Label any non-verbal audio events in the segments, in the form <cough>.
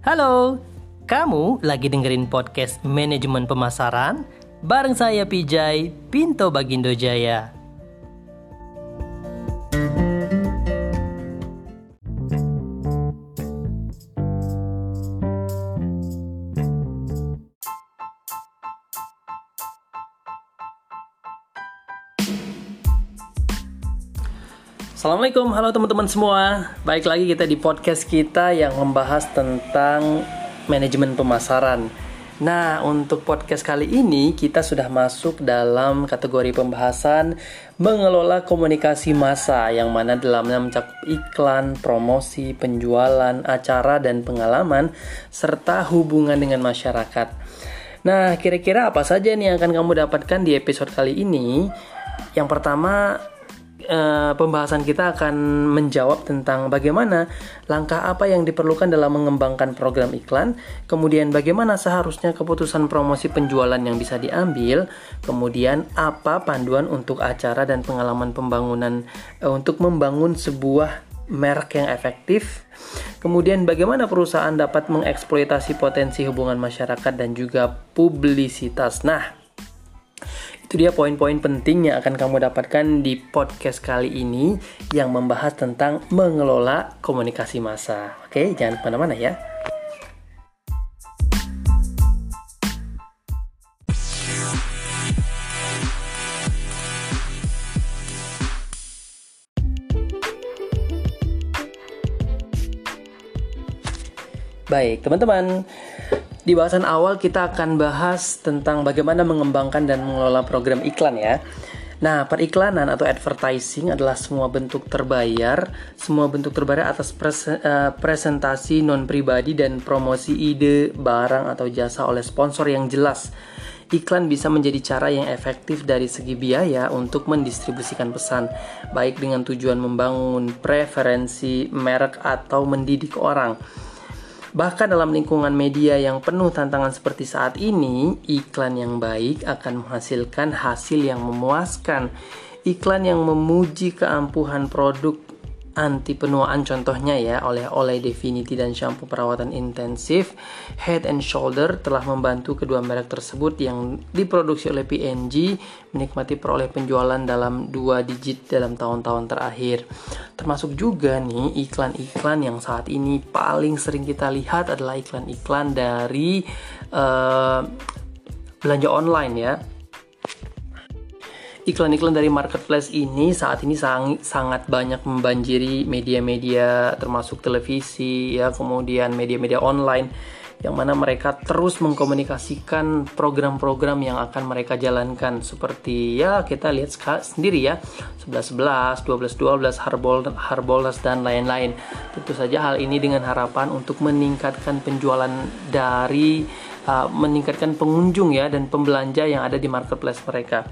Halo, kamu lagi dengerin podcast Manajemen Pemasaran bareng saya Pijay Pinto Bagindo Jaya. Assalamualaikum, halo teman-teman semua. Baik lagi kita di podcast kita yang membahas tentang manajemen pemasaran. Nah, untuk podcast kali ini kita sudah masuk dalam kategori pembahasan mengelola komunikasi massa yang mana dalamnya mencakup iklan, promosi, penjualan, acara dan pengalaman serta hubungan dengan masyarakat. Nah, kira-kira apa saja nih yang akan kamu dapatkan di episode kali ini? Yang pertama, uh, pembahasan kita akan menjawab tentang bagaimana langkah apa yang diperlukan dalam mengembangkan program iklan, kemudian bagaimana seharusnya keputusan promosi penjualan yang bisa diambil, kemudian apa panduan untuk acara dan pengalaman pembangunan uh, untuk membangun sebuah merek yang efektif. Kemudian bagaimana perusahaan dapat mengeksploitasi potensi hubungan masyarakat dan juga publisitas. Nah, itu dia poin-poin penting yang akan kamu dapatkan di podcast kali ini yang membahas tentang mengelola komunikasi massa. Oke, jangan ke mana-mana ya. Baik, teman-teman. Di bahasan awal kita akan bahas tentang bagaimana mengembangkan dan mengelola program iklan ya. Nah, periklanan atau advertising adalah semua bentuk terbayar, semua bentuk terbayar atas eh, presentasi non pribadi dan promosi ide, barang atau jasa oleh sponsor yang jelas. Iklan bisa menjadi cara yang efektif dari segi biaya untuk mendistribusikan pesan, baik dengan tujuan membangun preferensi merek atau mendidik orang. Bahkan dalam lingkungan media yang penuh tantangan seperti saat ini, iklan yang baik akan menghasilkan hasil yang memuaskan. Iklan yang memuji keampuhan produk anti penuaan contohnya ya oleh oleh Definity dan shampoo perawatan intensif Head and Shoulder telah membantu kedua merek tersebut yang diproduksi oleh PNG menikmati peroleh penjualan dalam dua digit dalam tahun-tahun terakhir. Termasuk juga nih iklan-iklan yang saat ini paling sering kita lihat adalah iklan-iklan dari uh, belanja online ya iklan-iklan dari marketplace ini saat ini sang, sangat banyak membanjiri media-media termasuk televisi ya kemudian media-media online yang mana mereka terus mengkomunikasikan program-program yang akan mereka jalankan seperti ya kita lihat sendiri ya 11 11, 12 12, Harbol Harbolnas dan lain-lain. Tentu saja hal ini dengan harapan untuk meningkatkan penjualan dari uh, meningkatkan pengunjung ya dan pembelanja yang ada di marketplace mereka.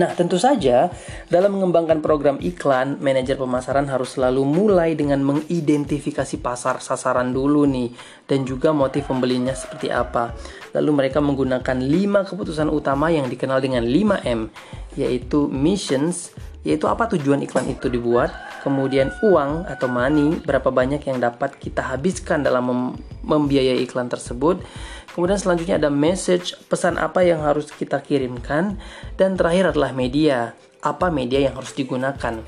Nah, tentu saja dalam mengembangkan program iklan, manajer pemasaran harus selalu mulai dengan mengidentifikasi pasar sasaran dulu nih dan juga motif pembelinya seperti apa. Lalu mereka menggunakan 5 keputusan utama yang dikenal dengan 5M, yaitu missions, yaitu apa tujuan iklan itu dibuat, kemudian uang atau money, berapa banyak yang dapat kita habiskan dalam mem membiayai iklan tersebut, Kemudian selanjutnya ada message, pesan apa yang harus kita kirimkan. Dan terakhir adalah media, apa media yang harus digunakan.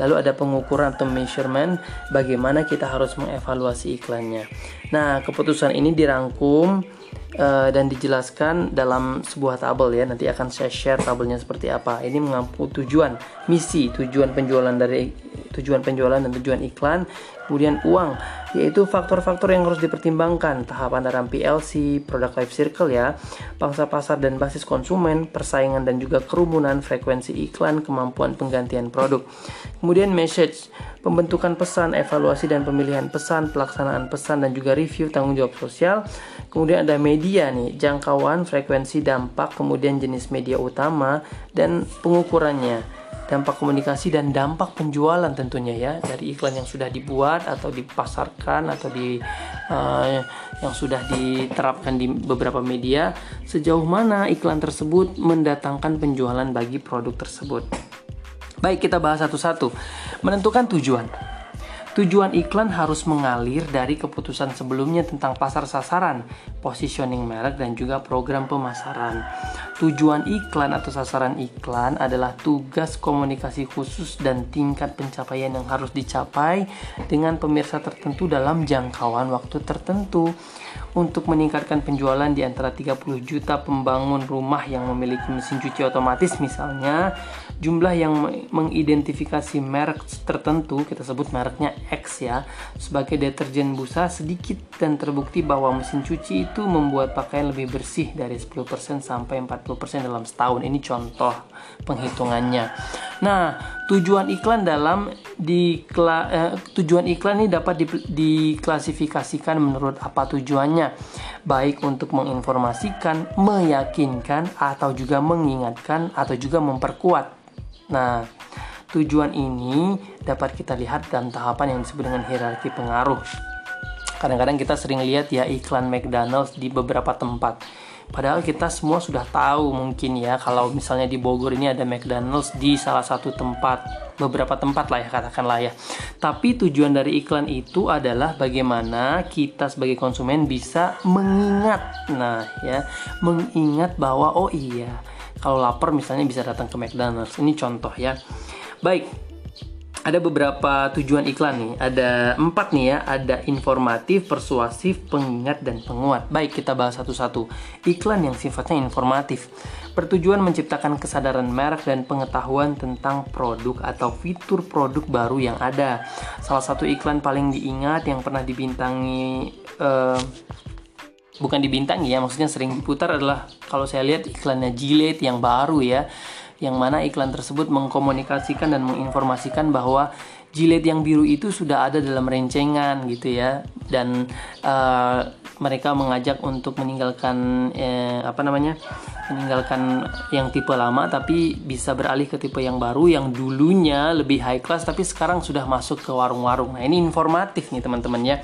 Lalu ada pengukuran atau measurement, bagaimana kita harus mengevaluasi iklannya. Nah, keputusan ini dirangkum uh, dan dijelaskan dalam sebuah tabel ya. Nanti akan saya share tabelnya seperti apa. Ini mengampu tujuan, misi, tujuan penjualan dari tujuan penjualan dan tujuan iklan, kemudian uang, yaitu faktor-faktor yang harus dipertimbangkan, tahapan dalam PLC, product life circle ya, pangsa pasar dan basis konsumen, persaingan dan juga kerumunan, frekuensi iklan, kemampuan penggantian produk. Kemudian message, pembentukan pesan, evaluasi dan pemilihan pesan, pelaksanaan pesan dan juga review tanggung jawab sosial. Kemudian ada media nih, jangkauan, frekuensi, dampak, kemudian jenis media utama dan pengukurannya dampak komunikasi dan dampak penjualan tentunya ya dari iklan yang sudah dibuat atau dipasarkan atau di uh, yang sudah diterapkan di beberapa media sejauh mana iklan tersebut mendatangkan penjualan bagi produk tersebut. Baik, kita bahas satu-satu. Menentukan tujuan. Tujuan iklan harus mengalir dari keputusan sebelumnya tentang pasar sasaran, positioning merek, dan juga program pemasaran. Tujuan iklan atau sasaran iklan adalah tugas komunikasi khusus dan tingkat pencapaian yang harus dicapai dengan pemirsa tertentu dalam jangkauan waktu tertentu untuk meningkatkan penjualan di antara 30 juta pembangun rumah yang memiliki mesin cuci otomatis misalnya. Jumlah yang mengidentifikasi merek tertentu kita sebut mereknya X ya sebagai deterjen busa sedikit dan terbukti bahwa mesin cuci itu membuat pakaian lebih bersih dari 10% sampai 40% dalam setahun. Ini contoh penghitungannya. Nah tujuan iklan dalam di eh, tujuan iklan ini dapat di, diklasifikasikan menurut apa tujuannya baik untuk menginformasikan, meyakinkan, atau juga mengingatkan, atau juga memperkuat. Nah, tujuan ini dapat kita lihat dalam tahapan yang disebut dengan hierarki pengaruh. Kadang-kadang kita sering lihat ya iklan McDonald's di beberapa tempat Padahal kita semua sudah tahu mungkin ya kalau misalnya di Bogor ini ada McDonald's di salah satu tempat, beberapa tempat lah ya katakanlah ya. Tapi tujuan dari iklan itu adalah bagaimana kita sebagai konsumen bisa mengingat. Nah, ya, mengingat bahwa oh iya, kalau lapar misalnya bisa datang ke McDonald's. Ini contoh ya. Baik, ada beberapa tujuan iklan nih. Ada empat nih ya. Ada informatif, persuasif, pengingat, dan penguat. Baik, kita bahas satu-satu. Iklan yang sifatnya informatif bertujuan menciptakan kesadaran merek dan pengetahuan tentang produk atau fitur produk baru yang ada. Salah satu iklan paling diingat yang pernah dibintangi. Uh, bukan dibintangi ya, maksudnya sering diputar adalah kalau saya lihat iklannya Gillette yang baru ya yang mana iklan tersebut mengkomunikasikan dan menginformasikan bahwa jilid yang biru itu sudah ada dalam rencengan gitu ya. Dan uh, mereka mengajak untuk meninggalkan eh, apa namanya meninggalkan yang tipe lama tapi bisa beralih ke tipe yang baru yang dulunya lebih high class tapi sekarang sudah masuk ke warung-warung. Nah ini informatif nih teman-teman ya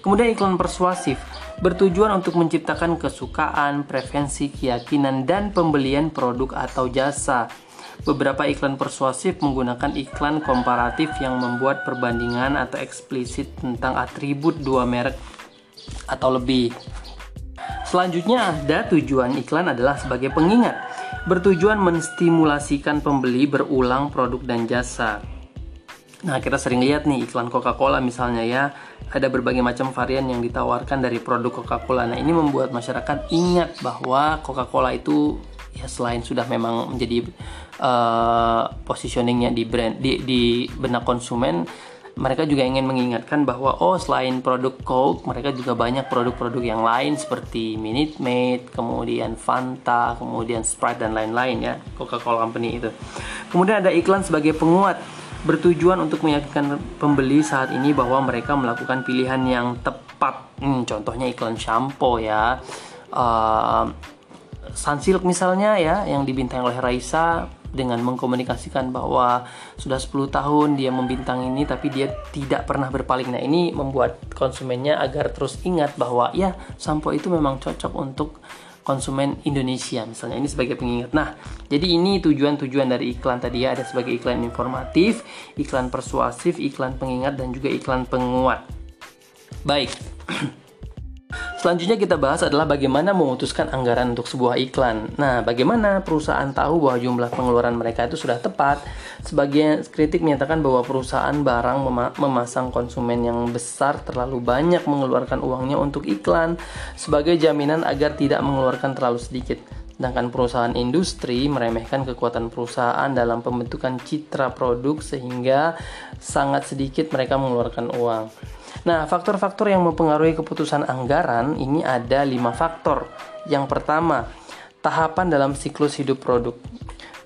kemudian iklan persuasif bertujuan untuk menciptakan kesukaan, preferensi, keyakinan, dan pembelian produk atau jasa. Beberapa iklan persuasif menggunakan iklan komparatif yang membuat perbandingan atau eksplisit tentang atribut dua merek atau lebih. Selanjutnya ada tujuan iklan adalah sebagai pengingat, bertujuan menstimulasikan pembeli berulang produk dan jasa. Nah, kita sering lihat nih iklan Coca-Cola misalnya ya, ada berbagai macam varian yang ditawarkan dari produk Coca-Cola. Nah, ini membuat masyarakat ingat bahwa Coca-Cola itu ya selain sudah memang menjadi uh, positioningnya di brand di, di benak konsumen, mereka juga ingin mengingatkan bahwa oh selain produk Coke, mereka juga banyak produk-produk yang lain seperti Minute Maid, kemudian Fanta, kemudian Sprite dan lain-lain ya, Coca-Cola Company itu. Kemudian ada iklan sebagai penguat bertujuan untuk meyakinkan pembeli saat ini bahwa mereka melakukan pilihan yang tepat. Hmm, contohnya iklan shampoo ya, uh, Sunsilk misalnya ya, yang dibintangi oleh Raisa dengan mengkomunikasikan bahwa sudah 10 tahun dia membintang ini tapi dia tidak pernah berpaling. Nah, ini membuat konsumennya agar terus ingat bahwa ya sampo itu memang cocok untuk konsumen Indonesia misalnya ini sebagai pengingat. Nah, jadi ini tujuan-tujuan dari iklan tadi ya ada sebagai iklan informatif, iklan persuasif, iklan pengingat dan juga iklan penguat. Baik. <clears throat> Selanjutnya kita bahas adalah bagaimana memutuskan anggaran untuk sebuah iklan. Nah, bagaimana perusahaan tahu bahwa jumlah pengeluaran mereka itu sudah tepat? Sebagian kritik menyatakan bahwa perusahaan barang mem memasang konsumen yang besar terlalu banyak mengeluarkan uangnya untuk iklan sebagai jaminan agar tidak mengeluarkan terlalu sedikit. Sedangkan perusahaan industri meremehkan kekuatan perusahaan dalam pembentukan citra produk sehingga sangat sedikit mereka mengeluarkan uang. Nah, faktor-faktor yang mempengaruhi keputusan anggaran ini ada lima faktor. Yang pertama, tahapan dalam siklus hidup produk.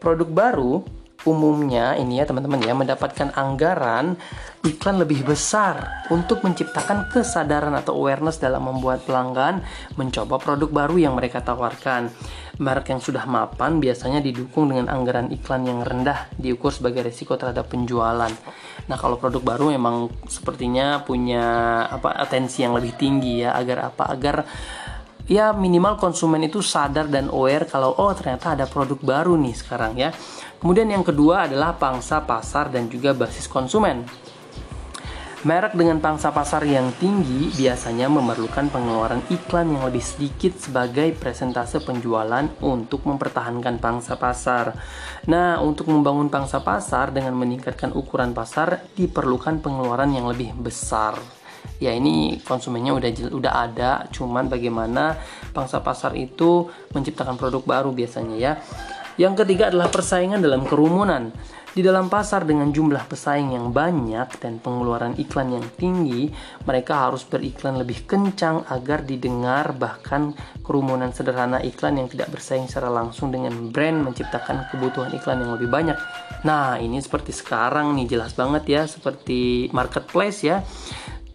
Produk baru umumnya ini ya teman-teman ya mendapatkan anggaran iklan lebih besar untuk menciptakan kesadaran atau awareness dalam membuat pelanggan mencoba produk baru yang mereka tawarkan. Merek yang sudah mapan biasanya didukung dengan anggaran iklan yang rendah diukur sebagai risiko terhadap penjualan. Nah, kalau produk baru memang sepertinya punya apa atensi yang lebih tinggi ya agar apa? Agar ya minimal konsumen itu sadar dan aware kalau oh ternyata ada produk baru nih sekarang ya. Kemudian yang kedua adalah pangsa pasar dan juga basis konsumen. Merek dengan pangsa pasar yang tinggi biasanya memerlukan pengeluaran iklan yang lebih sedikit sebagai presentase penjualan untuk mempertahankan pangsa pasar. Nah, untuk membangun pangsa pasar dengan meningkatkan ukuran pasar diperlukan pengeluaran yang lebih besar. Ya ini konsumennya udah udah ada, cuman bagaimana pangsa pasar itu menciptakan produk baru biasanya ya. Yang ketiga adalah persaingan dalam kerumunan. Di dalam pasar dengan jumlah pesaing yang banyak dan pengeluaran iklan yang tinggi, mereka harus beriklan lebih kencang agar didengar bahkan kerumunan sederhana iklan yang tidak bersaing secara langsung dengan brand menciptakan kebutuhan iklan yang lebih banyak. Nah, ini seperti sekarang nih jelas banget ya seperti marketplace ya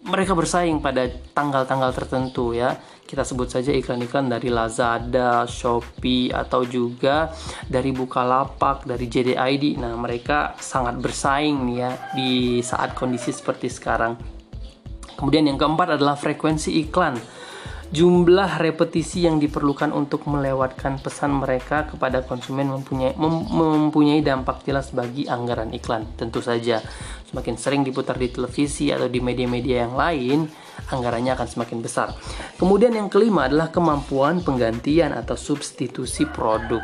mereka bersaing pada tanggal-tanggal tertentu ya. Kita sebut saja iklan-iklan dari Lazada, Shopee atau juga dari Bukalapak, dari JDID. Nah, mereka sangat bersaing nih ya di saat kondisi seperti sekarang. Kemudian yang keempat adalah frekuensi iklan jumlah repetisi yang diperlukan untuk melewatkan pesan mereka kepada konsumen mempunyai mem, mempunyai dampak jelas bagi anggaran iklan. Tentu saja, semakin sering diputar di televisi atau di media-media yang lain, anggarannya akan semakin besar. Kemudian yang kelima adalah kemampuan penggantian atau substitusi produk.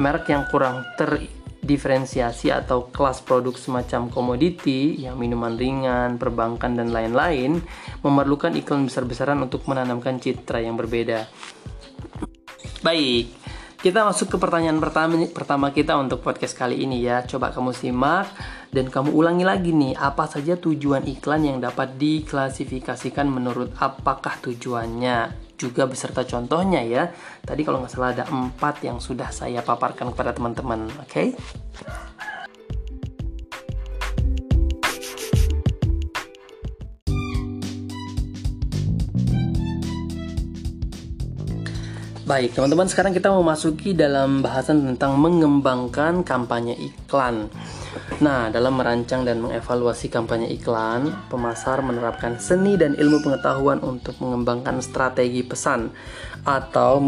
Merek yang kurang ter diferensiasi atau kelas produk semacam komoditi, yang minuman ringan, perbankan, dan lain-lain, memerlukan iklan besar-besaran untuk menanamkan citra yang berbeda. Baik, kita masuk ke pertanyaan pertama, pertama kita untuk podcast kali ini ya. Coba kamu simak dan kamu ulangi lagi nih, apa saja tujuan iklan yang dapat diklasifikasikan menurut apakah tujuannya juga beserta contohnya ya. Tadi kalau nggak salah ada empat yang sudah saya paparkan kepada teman-teman, oke? Okay? Baik, teman-teman, sekarang kita memasuki dalam bahasan tentang mengembangkan kampanye iklan. Nah, dalam merancang dan mengevaluasi kampanye iklan, pemasar menerapkan seni dan ilmu pengetahuan untuk mengembangkan strategi pesan atau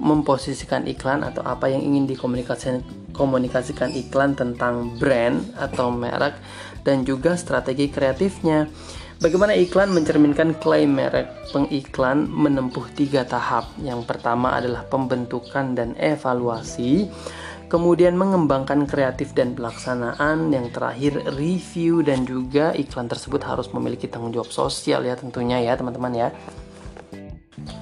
memposisikan iklan atau apa yang ingin dikomunikasikan komunikasikan iklan tentang brand atau merek dan juga strategi kreatifnya. Bagaimana iklan mencerminkan klaim merek? Pengiklan menempuh tiga tahap. Yang pertama adalah pembentukan dan evaluasi kemudian mengembangkan kreatif dan pelaksanaan, yang terakhir review dan juga iklan tersebut harus memiliki tanggung jawab sosial ya tentunya ya teman-teman ya.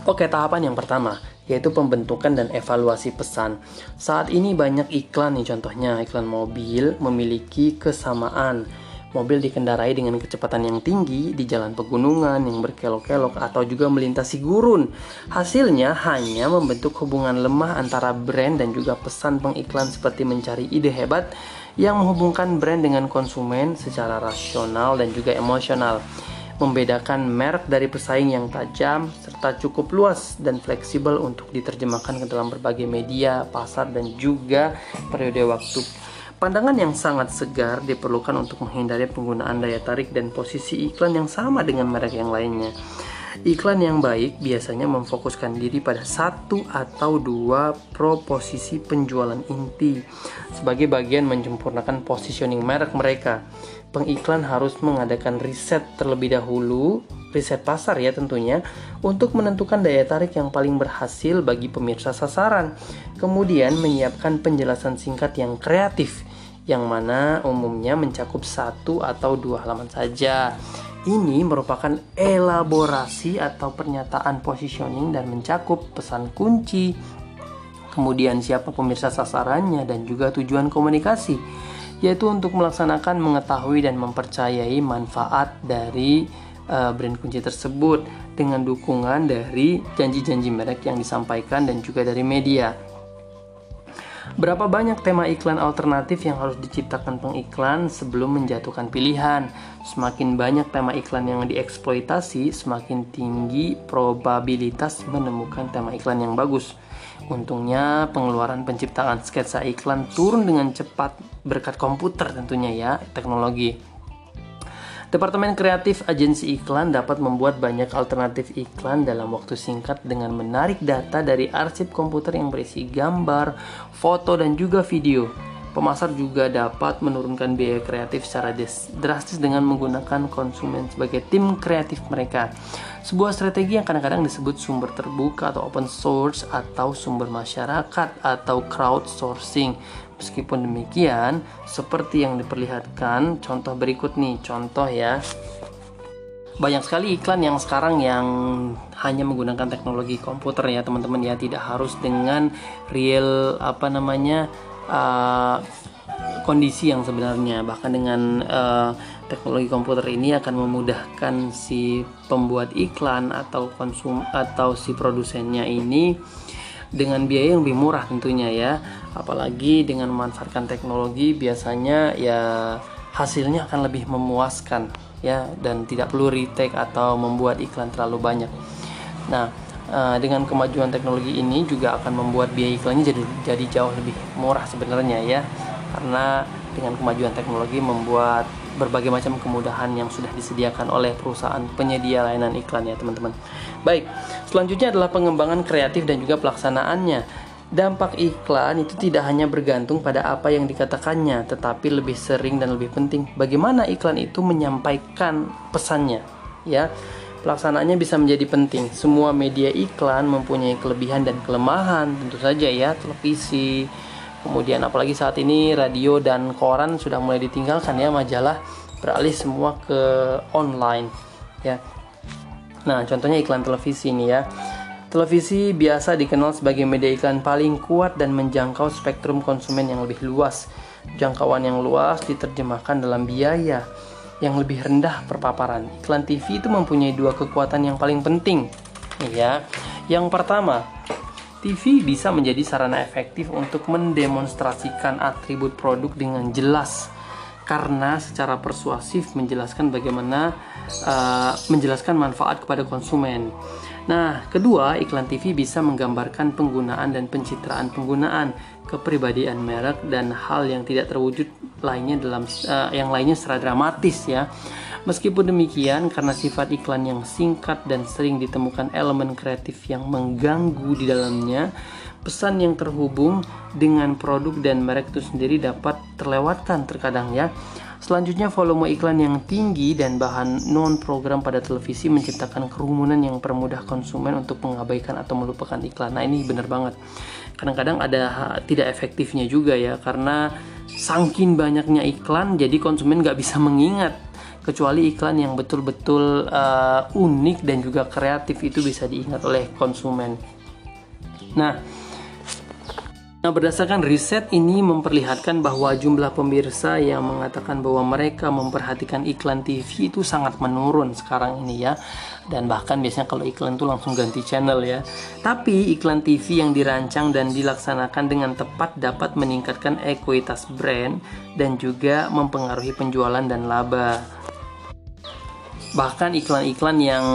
Oke, tahapan yang pertama yaitu pembentukan dan evaluasi pesan. Saat ini banyak iklan nih contohnya iklan mobil memiliki kesamaan Mobil dikendarai dengan kecepatan yang tinggi di jalan pegunungan yang berkelok-kelok atau juga melintasi gurun. Hasilnya hanya membentuk hubungan lemah antara brand dan juga pesan pengiklan seperti mencari ide hebat yang menghubungkan brand dengan konsumen secara rasional dan juga emosional. Membedakan merek dari pesaing yang tajam serta cukup luas dan fleksibel untuk diterjemahkan ke dalam berbagai media, pasar dan juga periode waktu Pandangan yang sangat segar diperlukan untuk menghindari penggunaan daya tarik dan posisi iklan yang sama dengan merek yang lainnya. Iklan yang baik biasanya memfokuskan diri pada satu atau dua proposisi penjualan inti sebagai bagian menyempurnakan positioning merek mereka. Pengiklan harus mengadakan riset terlebih dahulu, riset pasar ya tentunya, untuk menentukan daya tarik yang paling berhasil bagi pemirsa sasaran. Kemudian menyiapkan penjelasan singkat yang kreatif yang mana umumnya mencakup satu atau dua halaman saja. Ini merupakan elaborasi atau pernyataan positioning dan mencakup pesan kunci, kemudian siapa pemirsa sasarannya dan juga tujuan komunikasi, yaitu untuk melaksanakan mengetahui dan mempercayai manfaat dari uh, brand kunci tersebut dengan dukungan dari janji-janji merek yang disampaikan dan juga dari media. Berapa banyak tema iklan alternatif yang harus diciptakan pengiklan sebelum menjatuhkan pilihan? Semakin banyak tema iklan yang dieksploitasi, semakin tinggi probabilitas menemukan tema iklan yang bagus. Untungnya pengeluaran penciptaan sketsa iklan turun dengan cepat berkat komputer tentunya ya, teknologi. Departemen kreatif agensi iklan dapat membuat banyak alternatif iklan dalam waktu singkat dengan menarik data dari arsip komputer yang berisi gambar, foto, dan juga video. Pemasar juga dapat menurunkan biaya kreatif secara drastis dengan menggunakan konsumen sebagai tim kreatif mereka. Sebuah strategi yang kadang-kadang disebut sumber terbuka atau open source atau sumber masyarakat atau crowdsourcing. Meskipun demikian, seperti yang diperlihatkan, contoh berikut nih, contoh ya. Banyak sekali iklan yang sekarang yang hanya menggunakan teknologi komputer ya teman-teman ya, tidak harus dengan real apa namanya uh, kondisi yang sebenarnya. Bahkan dengan uh, teknologi komputer ini akan memudahkan si pembuat iklan atau konsum atau si produsennya ini dengan biaya yang lebih murah tentunya ya. Apalagi dengan memanfaatkan teknologi biasanya ya hasilnya akan lebih memuaskan ya dan tidak perlu retake atau membuat iklan terlalu banyak. Nah Eh, dengan kemajuan teknologi ini juga akan membuat biaya iklannya jadi jadi jauh lebih murah sebenarnya ya karena dengan kemajuan teknologi membuat berbagai macam kemudahan yang sudah disediakan oleh perusahaan penyedia layanan iklan ya teman-teman. Baik, selanjutnya adalah pengembangan kreatif dan juga pelaksanaannya. Dampak iklan itu tidak hanya bergantung pada apa yang dikatakannya, tetapi lebih sering dan lebih penting bagaimana iklan itu menyampaikan pesannya, ya. Pelaksanaannya bisa menjadi penting. Semua media iklan mempunyai kelebihan dan kelemahan, tentu saja ya, televisi. Kemudian apalagi saat ini radio dan koran sudah mulai ditinggalkan ya majalah beralih semua ke online ya. Nah, contohnya iklan televisi ini ya. Televisi biasa dikenal sebagai media iklan paling kuat dan menjangkau spektrum konsumen yang lebih luas. Jangkauan yang luas diterjemahkan dalam biaya yang lebih rendah perpaparan. Iklan TV itu mempunyai dua kekuatan yang paling penting. Ya. Yang pertama, TV bisa menjadi sarana efektif untuk mendemonstrasikan atribut produk dengan jelas karena secara persuasif menjelaskan bagaimana uh, menjelaskan manfaat kepada konsumen. Nah, kedua, iklan TV bisa menggambarkan penggunaan dan pencitraan penggunaan kepribadian merek dan hal yang tidak terwujud lainnya dalam uh, yang lainnya secara dramatis ya. Meskipun demikian, karena sifat iklan yang singkat dan sering ditemukan elemen kreatif yang mengganggu di dalamnya, pesan yang terhubung dengan produk dan merek itu sendiri dapat terlewatkan terkadang ya. Selanjutnya volume iklan yang tinggi dan bahan non program pada televisi menciptakan kerumunan yang permudah konsumen untuk mengabaikan atau melupakan iklan. Nah ini benar banget. Kadang-kadang ada tidak efektifnya juga ya karena sangkin banyaknya iklan jadi konsumen nggak bisa mengingat kecuali iklan yang betul-betul uh, unik dan juga kreatif itu bisa diingat oleh konsumen. Nah, Nah, berdasarkan riset ini memperlihatkan bahwa jumlah pemirsa yang mengatakan bahwa mereka memperhatikan iklan TV itu sangat menurun sekarang ini ya. Dan bahkan biasanya kalau iklan itu langsung ganti channel ya. Tapi iklan TV yang dirancang dan dilaksanakan dengan tepat dapat meningkatkan ekuitas brand dan juga mempengaruhi penjualan dan laba. Bahkan iklan-iklan yang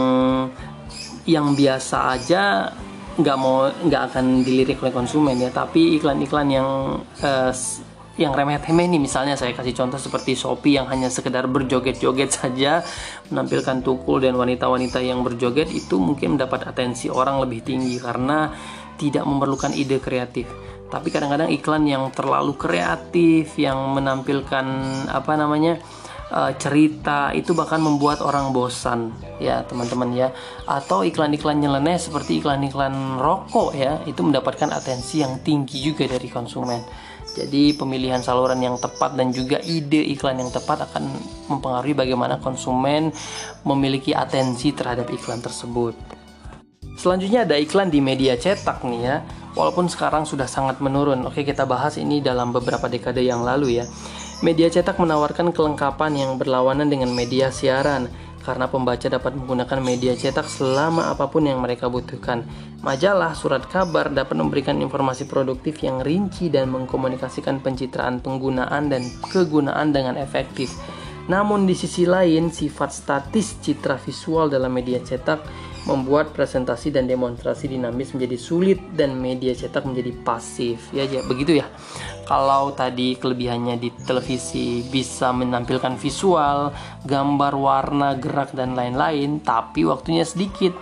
yang biasa aja nggak mau nggak akan dilirik oleh konsumen ya tapi iklan-iklan yang uh, yang remeh-temeh nih. Misalnya saya kasih contoh seperti Shopee yang hanya sekedar berjoget-joget saja menampilkan tukul dan wanita-wanita yang berjoget itu mungkin mendapat atensi orang lebih tinggi karena tidak memerlukan ide kreatif. Tapi kadang-kadang iklan yang terlalu kreatif yang menampilkan apa namanya uh, cerita itu bahkan membuat orang bosan ya teman-teman ya. Atau iklan-iklan nyeleneh seperti iklan-iklan rokok ya itu mendapatkan atensi yang tinggi juga dari konsumen jadi pemilihan saluran yang tepat dan juga ide iklan yang tepat akan mempengaruhi bagaimana konsumen memiliki atensi terhadap iklan tersebut Selanjutnya ada iklan di media cetak nih ya. Walaupun sekarang sudah sangat menurun. Oke, kita bahas ini dalam beberapa dekade yang lalu ya. Media cetak menawarkan kelengkapan yang berlawanan dengan media siaran karena pembaca dapat menggunakan media cetak selama apa pun yang mereka butuhkan. Majalah, surat kabar dapat memberikan informasi produktif yang rinci dan mengkomunikasikan pencitraan penggunaan dan kegunaan dengan efektif. Namun di sisi lain, sifat statis citra visual dalam media cetak membuat presentasi dan demonstrasi dinamis menjadi sulit dan media cetak menjadi pasif. Ya, ya begitu ya. Kalau tadi kelebihannya di televisi bisa menampilkan visual gambar warna gerak dan lain-lain tapi waktunya sedikit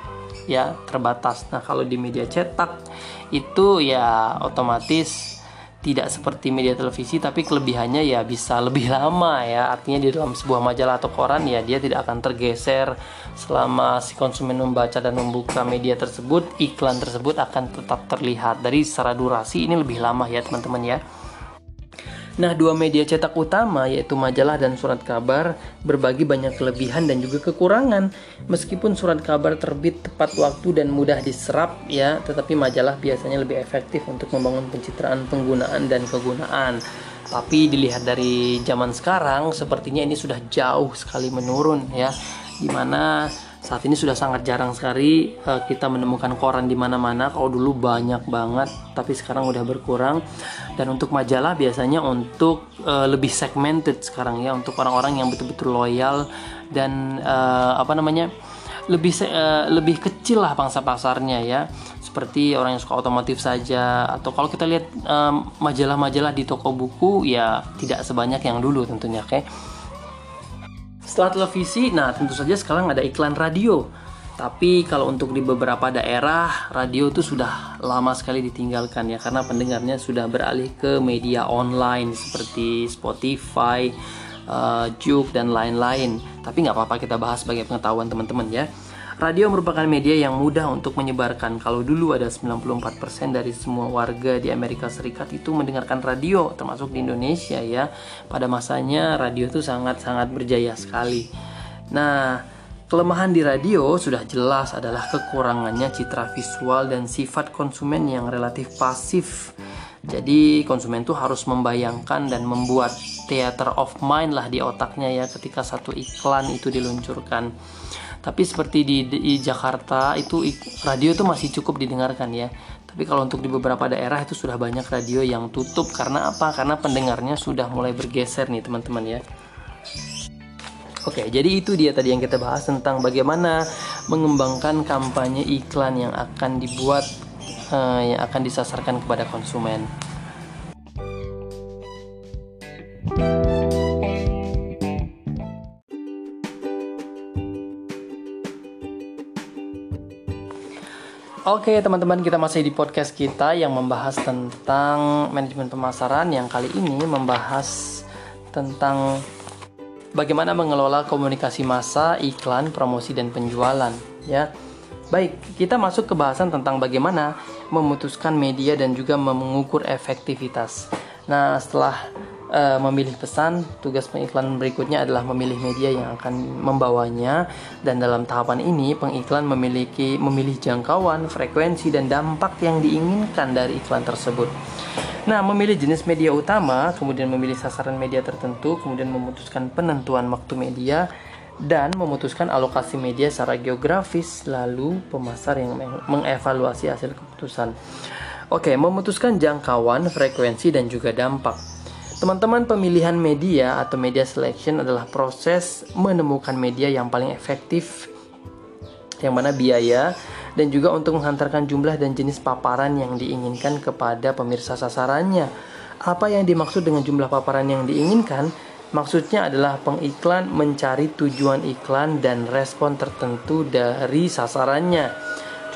ya terbatas. Nah kalau di media cetak itu ya otomatis tidak seperti media televisi tapi kelebihannya ya bisa lebih <laughs> lama ya. Artinya di dalam sebuah majalah atau koran ya dia tidak akan tergeser selama si konsumen membaca dan membuka media tersebut iklan tersebut akan tetap terlihat. Dari secara durasi ini lebih lama ya teman-teman ya Nah, dua media cetak utama yaitu majalah dan surat kabar berbagi banyak kelebihan dan juga kekurangan. Meskipun surat kabar terbit tepat waktu dan mudah diserap ya, tetapi majalah biasanya lebih efektif untuk membangun pencitraan penggunaan dan kegunaan. Tapi dilihat dari zaman sekarang sepertinya ini sudah jauh sekali menurun ya. Di mana saat ini sudah sangat jarang sekali uh, kita menemukan koran di mana-mana. Kalau dulu banyak banget, tapi sekarang udah berkurang. Dan untuk majalah biasanya untuk uh, lebih segmented sekarang ya, untuk orang-orang yang betul-betul loyal dan uh, apa namanya lebih uh, lebih kecil lah pangsa pasarnya ya seperti orang yang suka otomotif saja atau kalau kita lihat majalah-majalah di toko buku ya tidak sebanyak yang dulu tentunya okay? Setelah televisi, nah tentu saja sekarang ada iklan radio. Tapi kalau untuk di beberapa daerah, radio itu sudah lama sekali ditinggalkan ya karena pendengarnya sudah beralih ke media online seperti Spotify, uh, Juke dan lain-lain. Tapi nggak apa-apa kita bahas sebagai pengetahuan teman-teman ya. Radio merupakan media yang mudah untuk menyebarkan. Kalau dulu ada 94% dari semua warga di Amerika Serikat itu mendengarkan radio, termasuk di Indonesia ya. Pada masanya radio itu sangat-sangat berjaya sekali. Nah, kelemahan di radio sudah jelas adalah kekurangannya citra visual dan sifat konsumen yang relatif pasif. Jadi konsumen tuh harus membayangkan dan membuat theater of mind lah di otaknya ya ketika satu iklan itu diluncurkan tapi seperti di, di Jakarta itu radio itu masih cukup didengarkan ya. Tapi kalau untuk di beberapa daerah itu sudah banyak radio yang tutup. Karena apa? Karena pendengarnya sudah mulai bergeser nih teman-teman ya. Oke, jadi itu dia tadi yang kita bahas tentang bagaimana mengembangkan kampanye iklan yang akan dibuat, uh, yang akan disasarkan kepada konsumen. Oke teman-teman kita masih di podcast kita yang membahas tentang manajemen pemasaran yang kali ini membahas tentang bagaimana mengelola komunikasi massa, iklan, promosi dan penjualan ya. Baik, kita masuk ke bahasan tentang bagaimana memutuskan media dan juga mengukur efektivitas. Nah, setelah uh, memilih pesan, tugas pengiklan berikutnya adalah memilih media yang akan membawanya dan dalam tahapan ini pengiklan memiliki memilih jangkauan, frekuensi dan dampak yang diinginkan dari iklan tersebut. Nah, memilih jenis media utama, kemudian memilih sasaran media tertentu, kemudian memutuskan penentuan waktu media dan memutuskan alokasi media secara geografis, lalu pemasar yang mengevaluasi hasil keputusan. Oke, memutuskan jangkauan, frekuensi, dan juga dampak. Teman-teman, pemilihan media atau media selection adalah proses menemukan media yang paling efektif yang mana biaya dan juga untuk menghantarkan jumlah dan jenis paparan yang diinginkan kepada pemirsa sasarannya. Apa yang dimaksud dengan jumlah paparan yang diinginkan? Maksudnya adalah pengiklan mencari tujuan iklan dan respon tertentu dari sasarannya.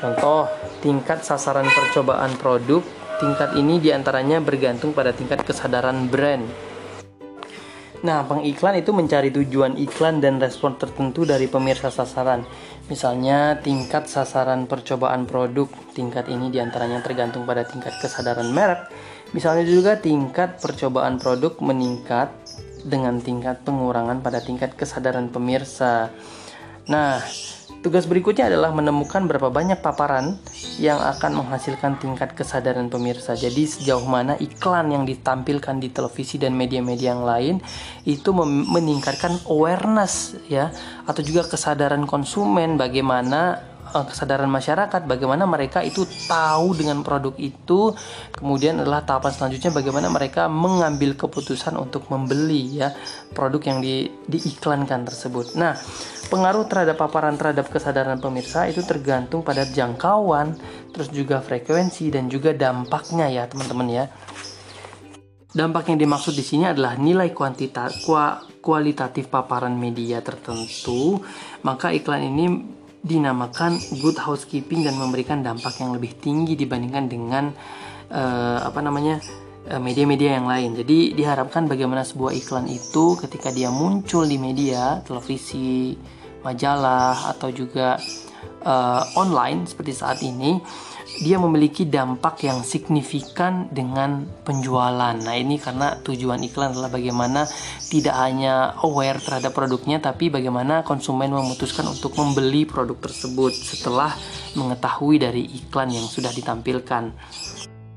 Contoh, tingkat sasaran percobaan produk Tingkat ini di antaranya bergantung pada tingkat kesadaran brand. Nah, pengiklan itu mencari tujuan iklan dan respon tertentu dari pemirsa sasaran. Misalnya, tingkat sasaran percobaan produk. Tingkat ini di antaranya tergantung pada tingkat kesadaran merek. Misalnya juga tingkat percobaan produk meningkat dengan tingkat pengurangan pada tingkat kesadaran pemirsa. Nah, Tugas berikutnya adalah menemukan berapa banyak paparan yang akan menghasilkan tingkat kesadaran pemirsa. Jadi sejauh mana iklan yang ditampilkan di televisi dan media-media yang lain itu meningkatkan awareness ya atau juga kesadaran konsumen bagaimana uh, kesadaran masyarakat bagaimana mereka itu tahu dengan produk itu. Kemudian adalah tahapan selanjutnya bagaimana mereka mengambil keputusan untuk membeli ya produk yang di, diiklankan tersebut. Nah pengaruh terhadap paparan terhadap kesadaran pemirsa itu tergantung pada jangkauan terus juga frekuensi dan juga dampaknya ya teman-teman ya. Dampak yang dimaksud di sini adalah nilai kuantita, kualitatif paparan media tertentu, maka iklan ini dinamakan good housekeeping dan memberikan dampak yang lebih tinggi dibandingkan dengan uh, apa namanya eh, media-media yang lain. Jadi diharapkan bagaimana sebuah iklan itu ketika dia muncul di media, televisi, majalah atau juga uh, online seperti saat ini dia memiliki dampak yang signifikan dengan penjualan. Nah, ini karena tujuan iklan adalah bagaimana tidak hanya aware terhadap produknya tapi bagaimana konsumen memutuskan untuk membeli produk tersebut setelah mengetahui dari iklan yang sudah ditampilkan.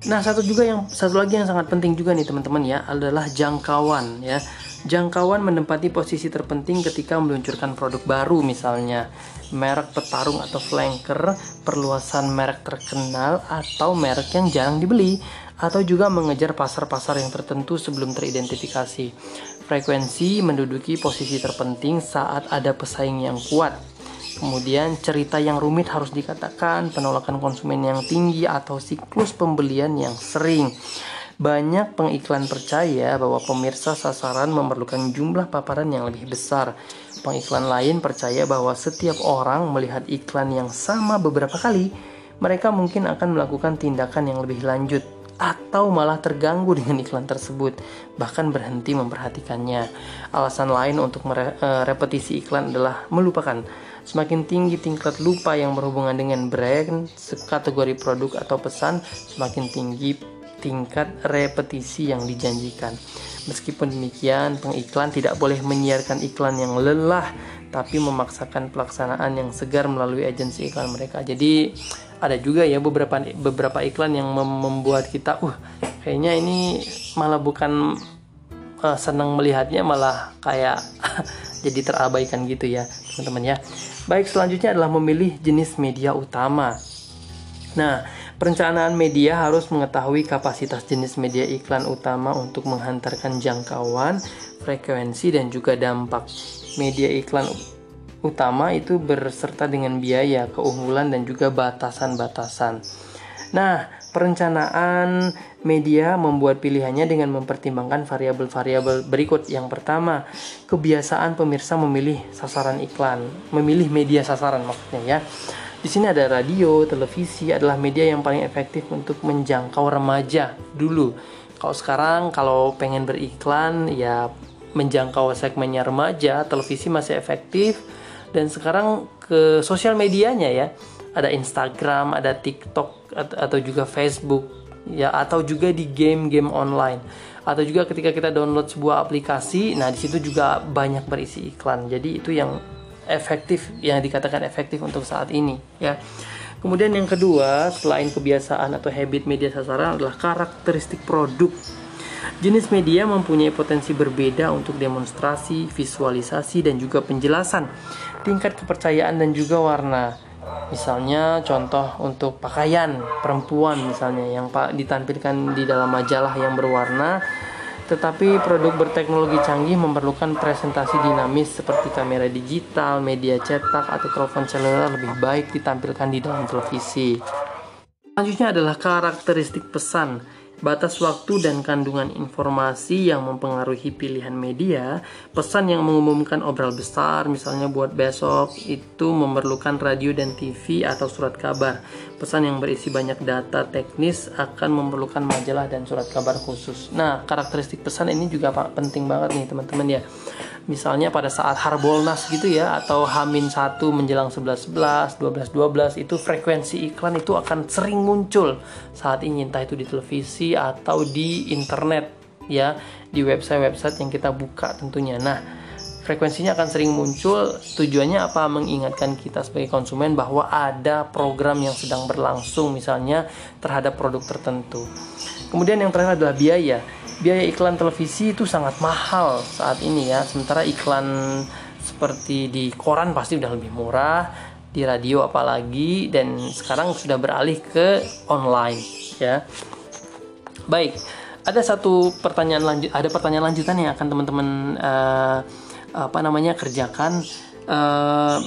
Nah, satu juga yang satu lagi yang sangat penting juga nih teman-teman ya adalah jangkauan ya. Jangkauan menempati posisi terpenting ketika meluncurkan produk baru misalnya merek petarung atau flanker, perluasan merek terkenal atau merek yang jarang dibeli atau juga mengejar pasar-pasar yang tertentu sebelum teridentifikasi. Frekuensi menduduki posisi terpenting saat ada pesaing yang kuat. Kemudian cerita yang rumit harus dikatakan, penolakan konsumen yang tinggi atau siklus pembelian yang sering. Banyak pengiklan percaya bahwa pemirsa sasaran memerlukan jumlah paparan yang lebih besar. Pengiklan lain percaya bahwa setiap orang melihat iklan yang sama beberapa kali, mereka mungkin akan melakukan tindakan yang lebih lanjut atau malah terganggu <laughs> dengan iklan tersebut, bahkan berhenti memperhatikannya. Alasan lain untuk merepetisi eh, iklan adalah melupakan. Semakin tinggi tingkat lupa yang berhubungan dengan brand, kategori produk atau pesan, semakin tinggi tingkat repetisi yang dijanjikan. Meskipun demikian, pengiklan tidak boleh menyiarkan iklan yang lelah, tapi memaksakan pelaksanaan yang segar melalui agensi iklan mereka. Jadi ada juga ya beberapa beberapa iklan yang membuat kita, uh, kayaknya ini malah bukan uh, senang melihatnya, malah kayak <laughs> jadi terabaikan gitu ya, teman-teman ya. Baik, selanjutnya adalah memilih jenis media utama. Nah, Perencanaan media harus mengetahui kapasitas jenis media iklan utama untuk menghantarkan jangkauan, frekuensi, dan juga dampak. Media iklan utama itu berserta dengan biaya, keunggulan, dan juga batasan-batasan. Nah, perencanaan media membuat pilihannya dengan mempertimbangkan variabel-variabel berikut. Yang pertama, kebiasaan pemirsa memilih sasaran iklan, memilih media sasaran maksudnya ya. Di sini ada radio, televisi adalah media yang paling efektif untuk menjangkau remaja dulu. Kalau sekarang kalau pengen beriklan ya menjangkau segmennya remaja, televisi masih efektif dan sekarang ke sosial medianya ya. Ada Instagram, ada TikTok atau juga Facebook ya atau juga di game-game online atau juga ketika kita download sebuah aplikasi, nah di situ juga banyak berisi iklan. Jadi itu yang efektif yang dikatakan efektif untuk saat ini ya. Kemudian yang kedua, selain kebiasaan atau habit media sasaran adalah karakteristik produk. Jenis media mempunyai potensi berbeda untuk demonstrasi, visualisasi, dan juga penjelasan. Tingkat kepercayaan dan juga warna. Misalnya contoh untuk pakaian perempuan misalnya yang ditampilkan di dalam majalah yang berwarna tetapi produk berteknologi canggih memerlukan presentasi dinamis seperti kamera digital, media cetak, atau telepon seluler lebih baik ditampilkan di dalam televisi. Selanjutnya adalah karakteristik pesan batas waktu dan kandungan informasi yang mempengaruhi pilihan media, pesan yang mengumumkan obral besar, misalnya buat besok, itu memerlukan radio dan TV atau surat kabar. Pesan yang berisi banyak data teknis akan memerlukan majalah dan surat kabar khusus. Nah, karakteristik pesan ini juga penting banget nih teman-teman ya misalnya pada saat Harbolnas gitu ya atau Hamin 1 menjelang 11 11, 12 12 itu frekuensi iklan itu akan sering muncul saat ini entah itu di televisi atau di internet ya di website-website yang kita buka tentunya. Nah, frekuensinya akan sering muncul. Tujuannya apa? Mengingatkan kita sebagai konsumen bahwa ada program yang sedang berlangsung misalnya terhadap produk tertentu. Kemudian yang terakhir adalah biaya. Biaya iklan televisi itu sangat mahal saat ini ya. Sementara iklan seperti di koran pasti udah lebih murah di radio apalagi dan sekarang sudah beralih ke online ya. Baik ada satu pertanyaan lanjut ada pertanyaan lanjutan yang akan teman-teman uh, apa namanya kerjakan uh,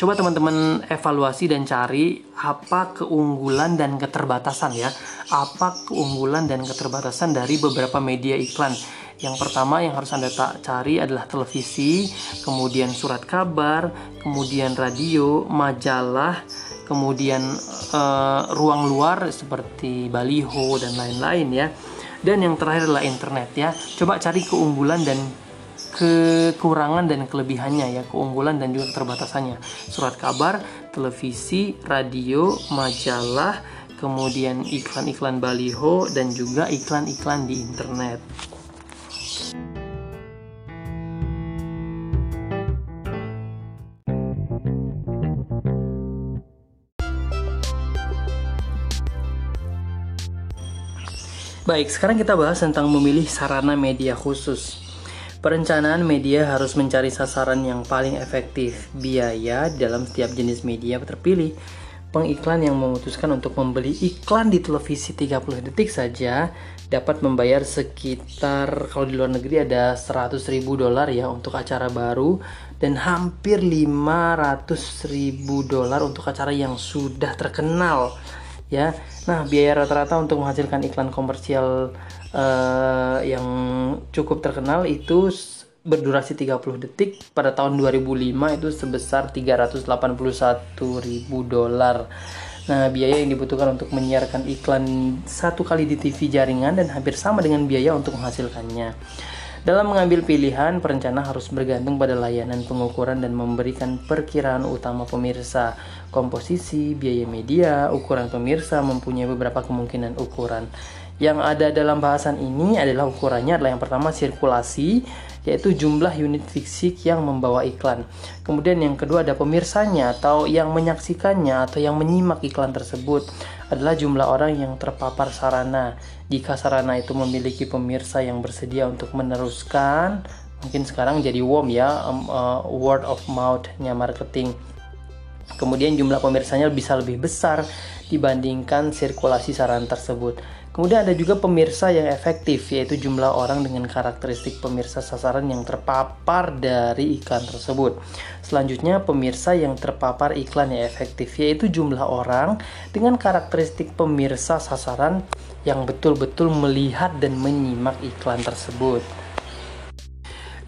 coba teman-teman evaluasi dan cari apa keunggulan dan keterbatasan ya. Apa keunggulan dan keterbatasan dari beberapa media iklan. Yang pertama yang harus Anda tak cari adalah televisi, kemudian surat kabar, kemudian radio, majalah, kemudian uh, ruang luar seperti baliho dan lain-lain ya. Dan yang terakhir adalah internet ya. Coba cari keunggulan dan kekurangan dan kelebihannya ya, keunggulan dan juga keterbatasannya. Surat kabar, televisi, radio, majalah, kemudian iklan-iklan baliho dan juga iklan-iklan di internet. Baik, sekarang kita bahas tentang memilih sarana media khusus. Perencanaan media harus mencari sasaran yang paling efektif, biaya dalam setiap jenis media terpilih. Pengiklan yang memutuskan untuk membeli iklan di televisi 30 detik saja dapat membayar sekitar kalau di luar negeri ada 100 ribu dolar ya untuk acara baru dan hampir 500 ribu dolar untuk acara yang sudah terkenal ya. Nah, biaya rata-rata untuk menghasilkan iklan komersial uh, yang cukup terkenal itu berdurasi 30 detik pada tahun 2005 itu sebesar 381.000 dolar. Nah, biaya yang dibutuhkan untuk menyiarkan iklan satu kali di TV jaringan dan hampir sama dengan biaya untuk menghasilkannya. Dalam mengambil pilihan, perencana harus bergantung pada layanan pengukuran dan memberikan perkiraan utama pemirsa. Komposisi, biaya media, ukuran pemirsa mempunyai beberapa kemungkinan ukuran. Yang ada dalam bahasan ini adalah ukurannya adalah yang pertama sirkulasi, yaitu jumlah unit fisik yang membawa iklan. Kemudian yang kedua ada pemirsanya atau yang menyaksikannya atau yang menyimak iklan tersebut adalah jumlah orang yang terpapar sarana. Jika sarana itu memiliki pemirsa yang bersedia untuk meneruskan, mungkin sekarang jadi WOM ya, um, uh, word of mouth-nya marketing. Kemudian jumlah pemirsanya bisa lebih besar dibandingkan sirkulasi saran tersebut. Kemudian ada juga pemirsa yang efektif, yaitu jumlah orang dengan karakteristik pemirsa sasaran yang terpapar dari iklan tersebut. Selanjutnya, pemirsa yang terpapar iklan yang efektif, yaitu jumlah orang dengan karakteristik pemirsa sasaran yang betul-betul melihat dan menyimak iklan tersebut.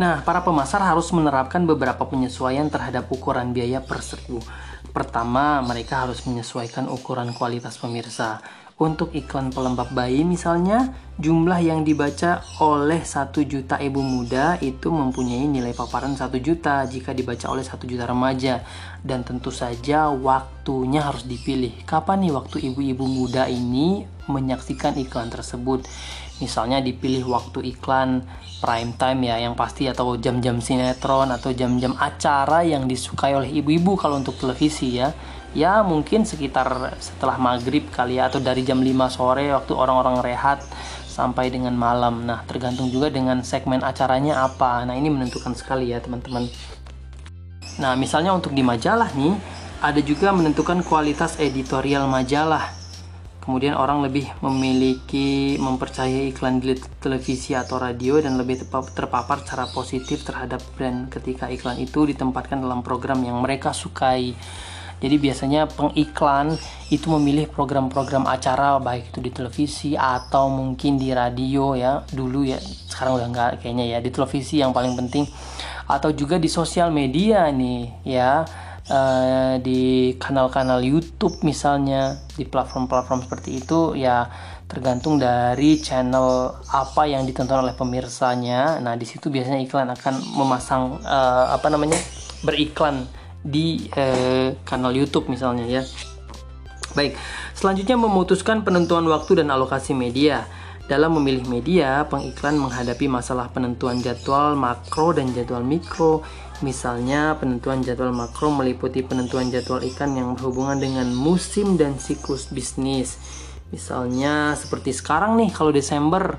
Nah, para pemasar harus menerapkan beberapa penyesuaian terhadap ukuran biaya per seribu. Pertama, mereka harus menyesuaikan ukuran kualitas pemirsa. Untuk iklan pelembab bayi misalnya, jumlah yang dibaca oleh satu juta ibu muda itu mempunyai nilai paparan satu juta jika dibaca oleh satu juta remaja. Dan tentu saja waktunya harus dipilih. Kapan nih waktu ibu-ibu muda ini menyaksikan iklan tersebut? Misalnya dipilih waktu iklan prime time ya yang pasti atau jam-jam sinetron atau jam-jam acara yang disukai oleh ibu-ibu kalau untuk televisi ya ya mungkin sekitar setelah maghrib kali ya atau dari jam 5 sore waktu orang-orang rehat sampai dengan malam. Nah tergantung juga dengan segmen acaranya apa. Nah ini menentukan sekali ya teman-teman. Nah misalnya untuk di majalah nih ada juga menentukan kualitas editorial majalah. Kemudian orang lebih memiliki mempercayai iklan di televisi atau radio dan lebih terpapar secara positif terhadap brand ketika iklan itu ditempatkan dalam program yang mereka sukai jadi biasanya pengiklan itu memilih program-program acara baik itu di televisi atau mungkin di radio ya dulu ya. Sekarang udah nggak kayaknya ya di televisi yang paling penting. Atau juga di sosial media nih ya uh, di kanal-kanal YouTube misalnya di platform-platform seperti itu ya tergantung dari channel apa yang ditonton oleh pemirsanya. Nah di situ biasanya iklan akan memasang uh, apa namanya beriklan di eh, kanal YouTube misalnya ya. Baik, selanjutnya memutuskan penentuan waktu dan alokasi media. Dalam memilih media, pengiklan menghadapi masalah penentuan jadwal makro dan jadwal mikro. Misalnya, penentuan jadwal makro meliputi penentuan jadwal ikan yang berhubungan dengan musim dan siklus bisnis. Misalnya seperti sekarang nih kalau Desember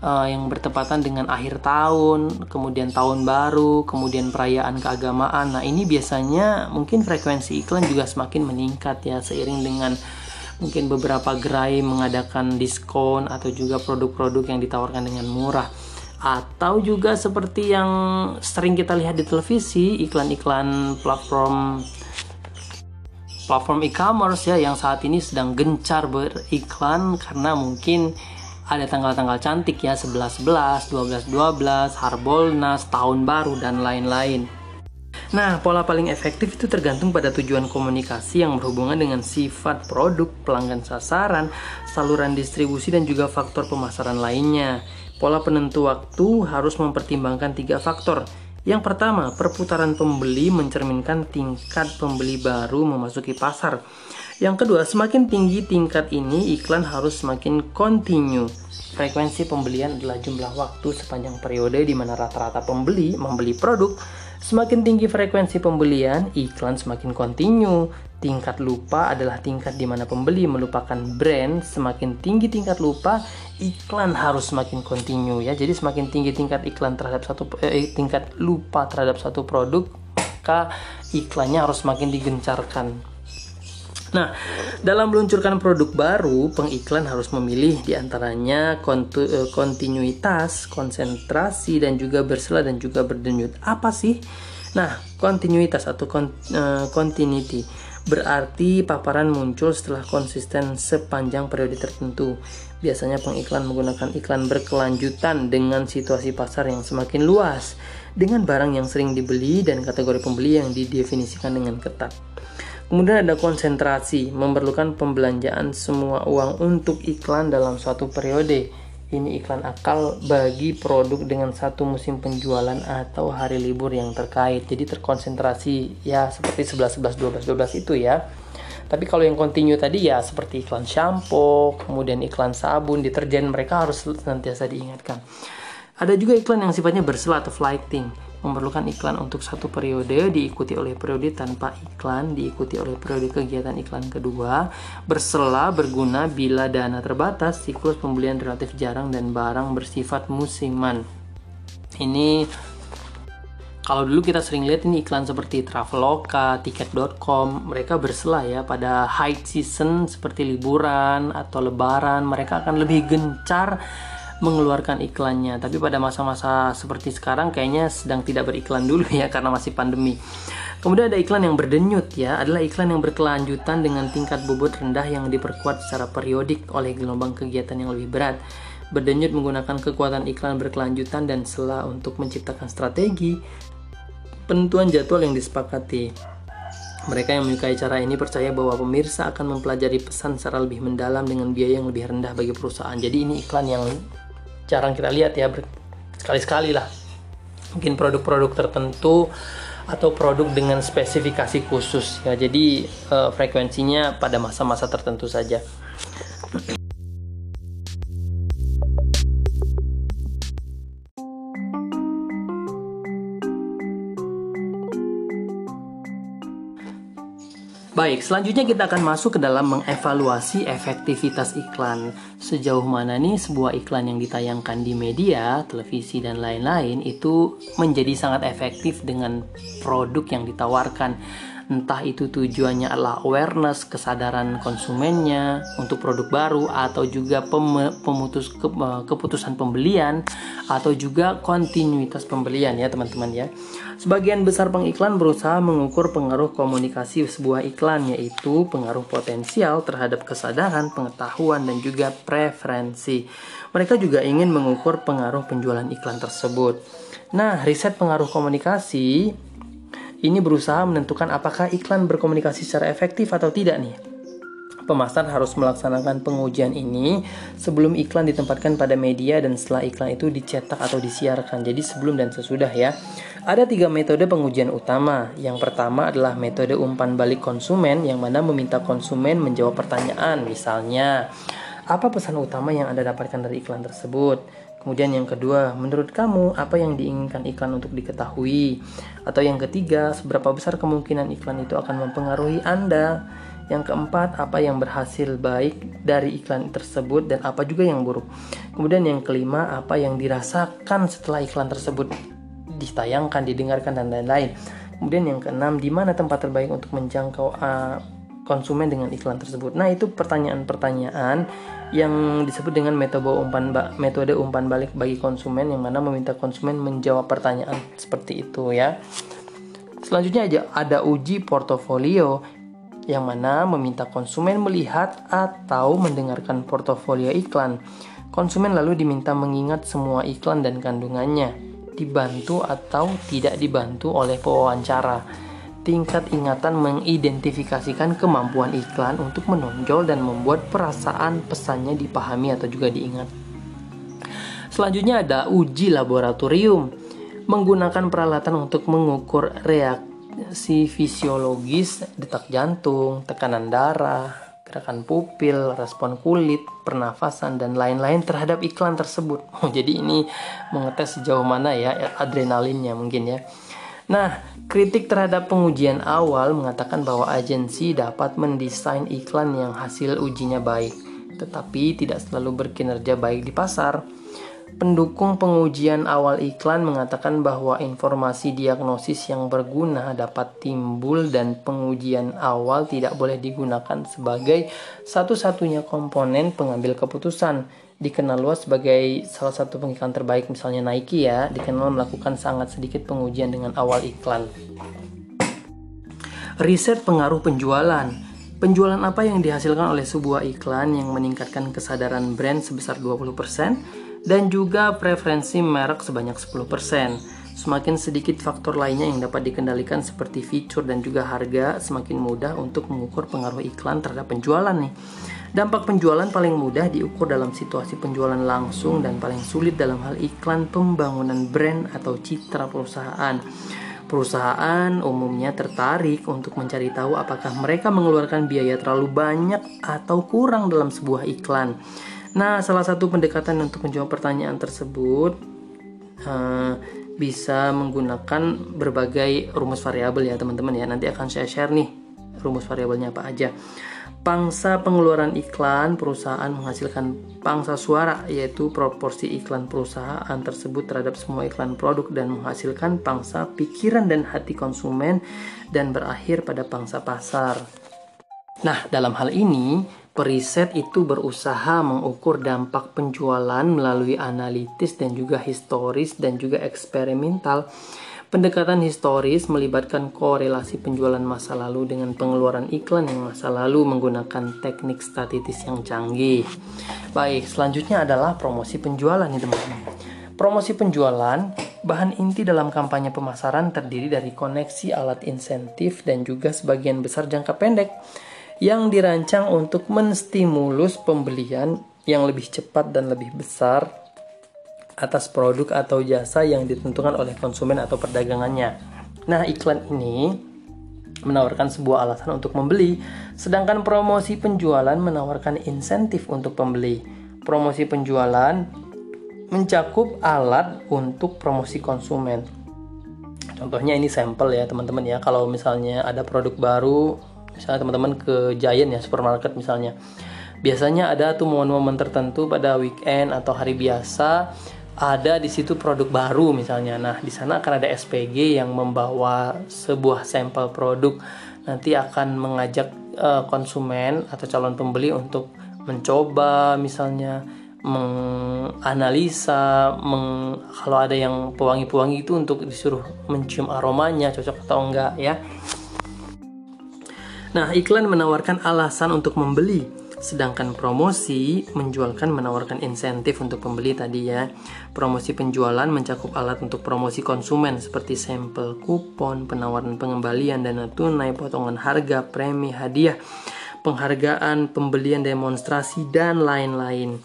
uh, yang bertepatan dengan akhir tahun, kemudian tahun baru, kemudian perayaan keagamaan. Nah, ini biasanya mungkin frekuensi iklan juga semakin meningkat ya seiring dengan mungkin beberapa gerai mengadakan diskon atau juga produk-produk yang ditawarkan dengan murah. Atau juga seperti yang sering kita lihat di televisi, iklan-iklan platform platform e-commerce ya yang saat ini sedang gencar beriklan karena mungkin ada tanggal-tanggal cantik ya 11-11, 12-12, Harbolnas, Tahun Baru, dan lain-lain. Nah, pola paling efektif itu tergantung pada tujuan komunikasi yang berhubungan dengan sifat produk, pelanggan sasaran, saluran distribusi, dan juga faktor pemasaran lainnya. Pola penentu waktu harus mempertimbangkan tiga faktor. Yang pertama, perputaran pembeli mencerminkan tingkat pembeli baru memasuki pasar. Yang kedua, semakin tinggi tingkat ini, iklan harus semakin kontinu. Frekuensi pembelian adalah jumlah waktu sepanjang periode di mana rata-rata pembeli membeli produk Semakin tinggi frekuensi pembelian, iklan semakin kontinu. Tingkat lupa adalah tingkat di mana pembeli melupakan brand. Semakin tinggi tingkat lupa, iklan harus semakin kontinu ya. Jadi semakin tinggi tingkat iklan terhadap satu eh, tingkat lupa terhadap satu produk, maka iklannya harus semakin digencarkan. Nah, dalam meluncurkan produk baru, pengiklan harus memilih di antaranya eh, kontinuitas, konsentrasi, dan juga bersela dan juga berdenyut. Apa sih? Nah, kontinuitas atau uh, continuity berarti paparan muncul setelah konsisten sepanjang periode tertentu. Biasanya pengiklan menggunakan iklan berkelanjutan dengan situasi pasar yang semakin luas, dengan barang yang sering dibeli dan kategori pembeli yang didefinisikan dengan ketat. Kemudian ada konsentrasi, memerlukan pembelanjaan semua uang untuk iklan dalam suatu periode. Ini iklan akal bagi produk dengan satu musim penjualan atau hari libur yang terkait. Jadi terkonsentrasi ya seperti 11 11 12 12 itu ya. Tapi kalau yang kontinu tadi ya seperti iklan shampoo, kemudian iklan sabun, deterjen mereka harus senantiasa diingatkan. Ada juga iklan yang sifatnya bersela atau flighting. Memerlukan iklan untuk satu periode diikuti oleh periode tanpa iklan diikuti oleh periode kegiatan iklan kedua bersela berguna bila dana terbatas siklus pembelian relatif jarang dan barang bersifat musiman. Ini kalau dulu kita sering lihat ini iklan seperti Traveloka, Tiket.com, mereka bersela ya pada high season seperti liburan atau lebaran, mereka akan lebih gencar mengeluarkan iklannya. Tapi pada masa-masa seperti sekarang kayaknya sedang tidak beriklan dulu ya karena masih pandemi. Kemudian ada iklan yang berdenyut ya, adalah iklan yang berkelanjutan dengan tingkat bobot rendah yang diperkuat secara periodik oleh gelombang kegiatan yang lebih berat. Berdenyut menggunakan kekuatan iklan berkelanjutan dan sela untuk menciptakan strategi penentuan jadwal yang disepakati. Mereka yang menyukai cara ini percaya bahwa pemirsa akan mempelajari pesan secara lebih mendalam dengan biaya yang lebih rendah bagi perusahaan. Jadi ini iklan yang jarang kita lihat ya sekali-sekali lah. Mungkin produk-produk tertentu atau produk dengan spesifikasi khusus ya. Jadi uh, frekuensinya pada masa-masa tertentu saja Baik, selanjutnya kita akan masuk ke dalam mengevaluasi efektivitas iklan. Sejauh mana nih sebuah iklan yang ditayangkan di media, televisi, dan lain-lain itu menjadi sangat efektif dengan produk yang ditawarkan entah itu tujuannya adalah awareness kesadaran konsumennya untuk produk baru atau juga pem pemutus ke keputusan pembelian atau juga kontinuitas pembelian ya teman-teman ya. Sebagian besar pengiklan berusaha mengukur pengaruh komunikasi sebuah iklan yaitu pengaruh potensial terhadap kesadaran pengetahuan dan juga preferensi. Mereka juga ingin mengukur pengaruh penjualan iklan tersebut. Nah riset pengaruh komunikasi ini berusaha menentukan apakah iklan berkomunikasi secara efektif atau tidak nih. Pemasar harus melaksanakan pengujian ini sebelum iklan ditempatkan pada media dan setelah iklan itu dicetak atau disiarkan. Jadi sebelum dan sesudah ya. Ada tiga metode pengujian utama. Yang pertama adalah metode umpan balik konsumen yang mana meminta konsumen menjawab pertanyaan. Misalnya, apa pesan utama yang Anda dapatkan dari iklan tersebut? Kemudian yang kedua, menurut kamu apa yang diinginkan iklan untuk diketahui? Atau yang ketiga, seberapa besar kemungkinan iklan itu akan mempengaruhi Anda? Yang keempat, apa yang berhasil baik dari iklan tersebut dan apa juga yang buruk? Kemudian yang kelima, apa yang dirasakan setelah iklan tersebut ditayangkan, didengarkan dan lain-lain. Kemudian yang keenam, di mana tempat terbaik untuk menjangkau uh, konsumen dengan iklan tersebut? Nah, itu pertanyaan-pertanyaan yang disebut dengan metode umpan metode umpan balik bagi konsumen yang mana meminta konsumen menjawab pertanyaan seperti itu ya. Selanjutnya aja ada uji portofolio yang mana meminta konsumen melihat atau mendengarkan portofolio iklan. Konsumen lalu diminta mengingat semua iklan dan kandungannya. dibantu atau tidak dibantu oleh pewawancara. Tingkat ingatan mengidentifikasikan kemampuan iklan untuk menonjol dan membuat perasaan pesannya dipahami atau juga diingat. Selanjutnya ada uji laboratorium. Menggunakan peralatan untuk mengukur reaksi fisiologis detak jantung, tekanan darah, gerakan pupil, respon kulit, pernafasan dan lain-lain terhadap iklan tersebut. <laughs> Jadi ini mengetes sejauh mana ya adrenalinnya mungkin ya. Nah, kritik terhadap pengujian awal mengatakan bahwa agensi dapat mendesain iklan yang hasil ujinya baik, tetapi tidak selalu berkinerja baik di pasar. Pendukung pengujian awal iklan mengatakan bahwa informasi diagnosis yang berguna dapat timbul dan pengujian awal tidak boleh digunakan sebagai satu-satunya komponen pengambil keputusan. Dikenal luas sebagai salah satu pengiklan terbaik misalnya Nike ya, dikenal melakukan sangat sedikit pengujian dengan awal iklan. Riset pengaruh penjualan. Penjualan apa yang dihasilkan oleh sebuah iklan yang meningkatkan kesadaran brand sebesar 20%? dan juga preferensi merek sebanyak 10%. Semakin sedikit faktor lainnya yang dapat dikendalikan seperti fitur dan juga harga, semakin mudah untuk mengukur pengaruh iklan terhadap penjualan nih. Dampak penjualan paling mudah diukur dalam situasi penjualan langsung dan paling sulit dalam hal iklan pembangunan brand atau citra perusahaan. Perusahaan umumnya tertarik untuk mencari tahu apakah mereka mengeluarkan biaya terlalu banyak atau kurang dalam sebuah iklan. Nah, salah satu pendekatan untuk menjawab pertanyaan tersebut uh, bisa menggunakan berbagai rumus variabel ya teman-teman ya. Nanti akan saya share nih rumus variabelnya apa aja. Pangsa pengeluaran iklan perusahaan menghasilkan pangsa suara yaitu proporsi iklan perusahaan tersebut terhadap semua iklan produk dan menghasilkan pangsa pikiran dan hati konsumen dan berakhir pada pangsa pasar. Nah, dalam hal ini Periset itu berusaha mengukur dampak penjualan melalui analitis dan juga historis dan juga eksperimental. Pendekatan historis melibatkan korelasi penjualan masa lalu dengan pengeluaran iklan yang masa lalu menggunakan teknik statistik yang canggih. Baik, selanjutnya adalah promosi penjualan nih teman-teman. Promosi penjualan, bahan inti dalam kampanye pemasaran terdiri dari koneksi alat insentif dan juga sebagian besar jangka pendek yang dirancang untuk menstimulus pembelian yang lebih cepat dan lebih besar atas produk atau jasa yang ditentukan oleh konsumen atau perdagangannya. Nah, iklan ini menawarkan sebuah alasan untuk membeli, sedangkan promosi penjualan menawarkan insentif untuk pembeli. Promosi penjualan mencakup alat untuk promosi konsumen. Contohnya ini sampel ya teman-teman ya. Kalau misalnya ada produk baru misalnya teman-teman ke Giant ya supermarket misalnya biasanya ada tuh momen-momen tertentu pada weekend atau hari biasa ada di situ produk baru misalnya. Nah di sana akan ada SPG yang membawa sebuah sampel produk. Nanti akan mengajak uh, konsumen atau calon pembeli untuk mencoba misalnya menganalisa meng, kalau ada yang pewangi-pewangi itu untuk disuruh mencium aromanya cocok atau enggak ya. Nah, iklan menawarkan alasan untuk membeli, sedangkan promosi menjualkan menawarkan insentif untuk pembeli tadi ya. Promosi penjualan mencakup alat untuk promosi konsumen seperti sampel kupon, penawaran pengembalian dana tunai, potongan harga, premi, hadiah, penghargaan, pembelian demonstrasi dan lain-lain.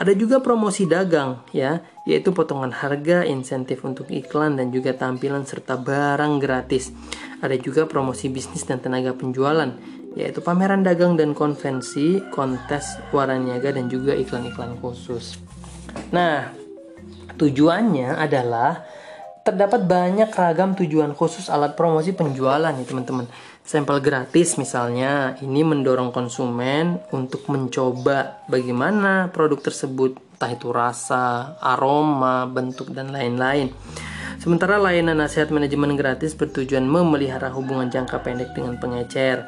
Ada juga promosi dagang ya, yaitu potongan harga, insentif untuk iklan dan juga tampilan serta barang gratis. Ada juga promosi bisnis dan tenaga penjualan, yaitu pameran dagang dan konvensi, kontes warna niaga dan juga iklan-iklan khusus. Nah, tujuannya adalah terdapat banyak ragam tujuan khusus alat promosi penjualan nih teman-teman. Sampel gratis misalnya, ini mendorong konsumen untuk mencoba bagaimana produk tersebut, entah itu rasa, aroma, bentuk dan lain-lain. Sementara layanan nasihat manajemen gratis bertujuan memelihara hubungan jangka pendek dengan pengecer.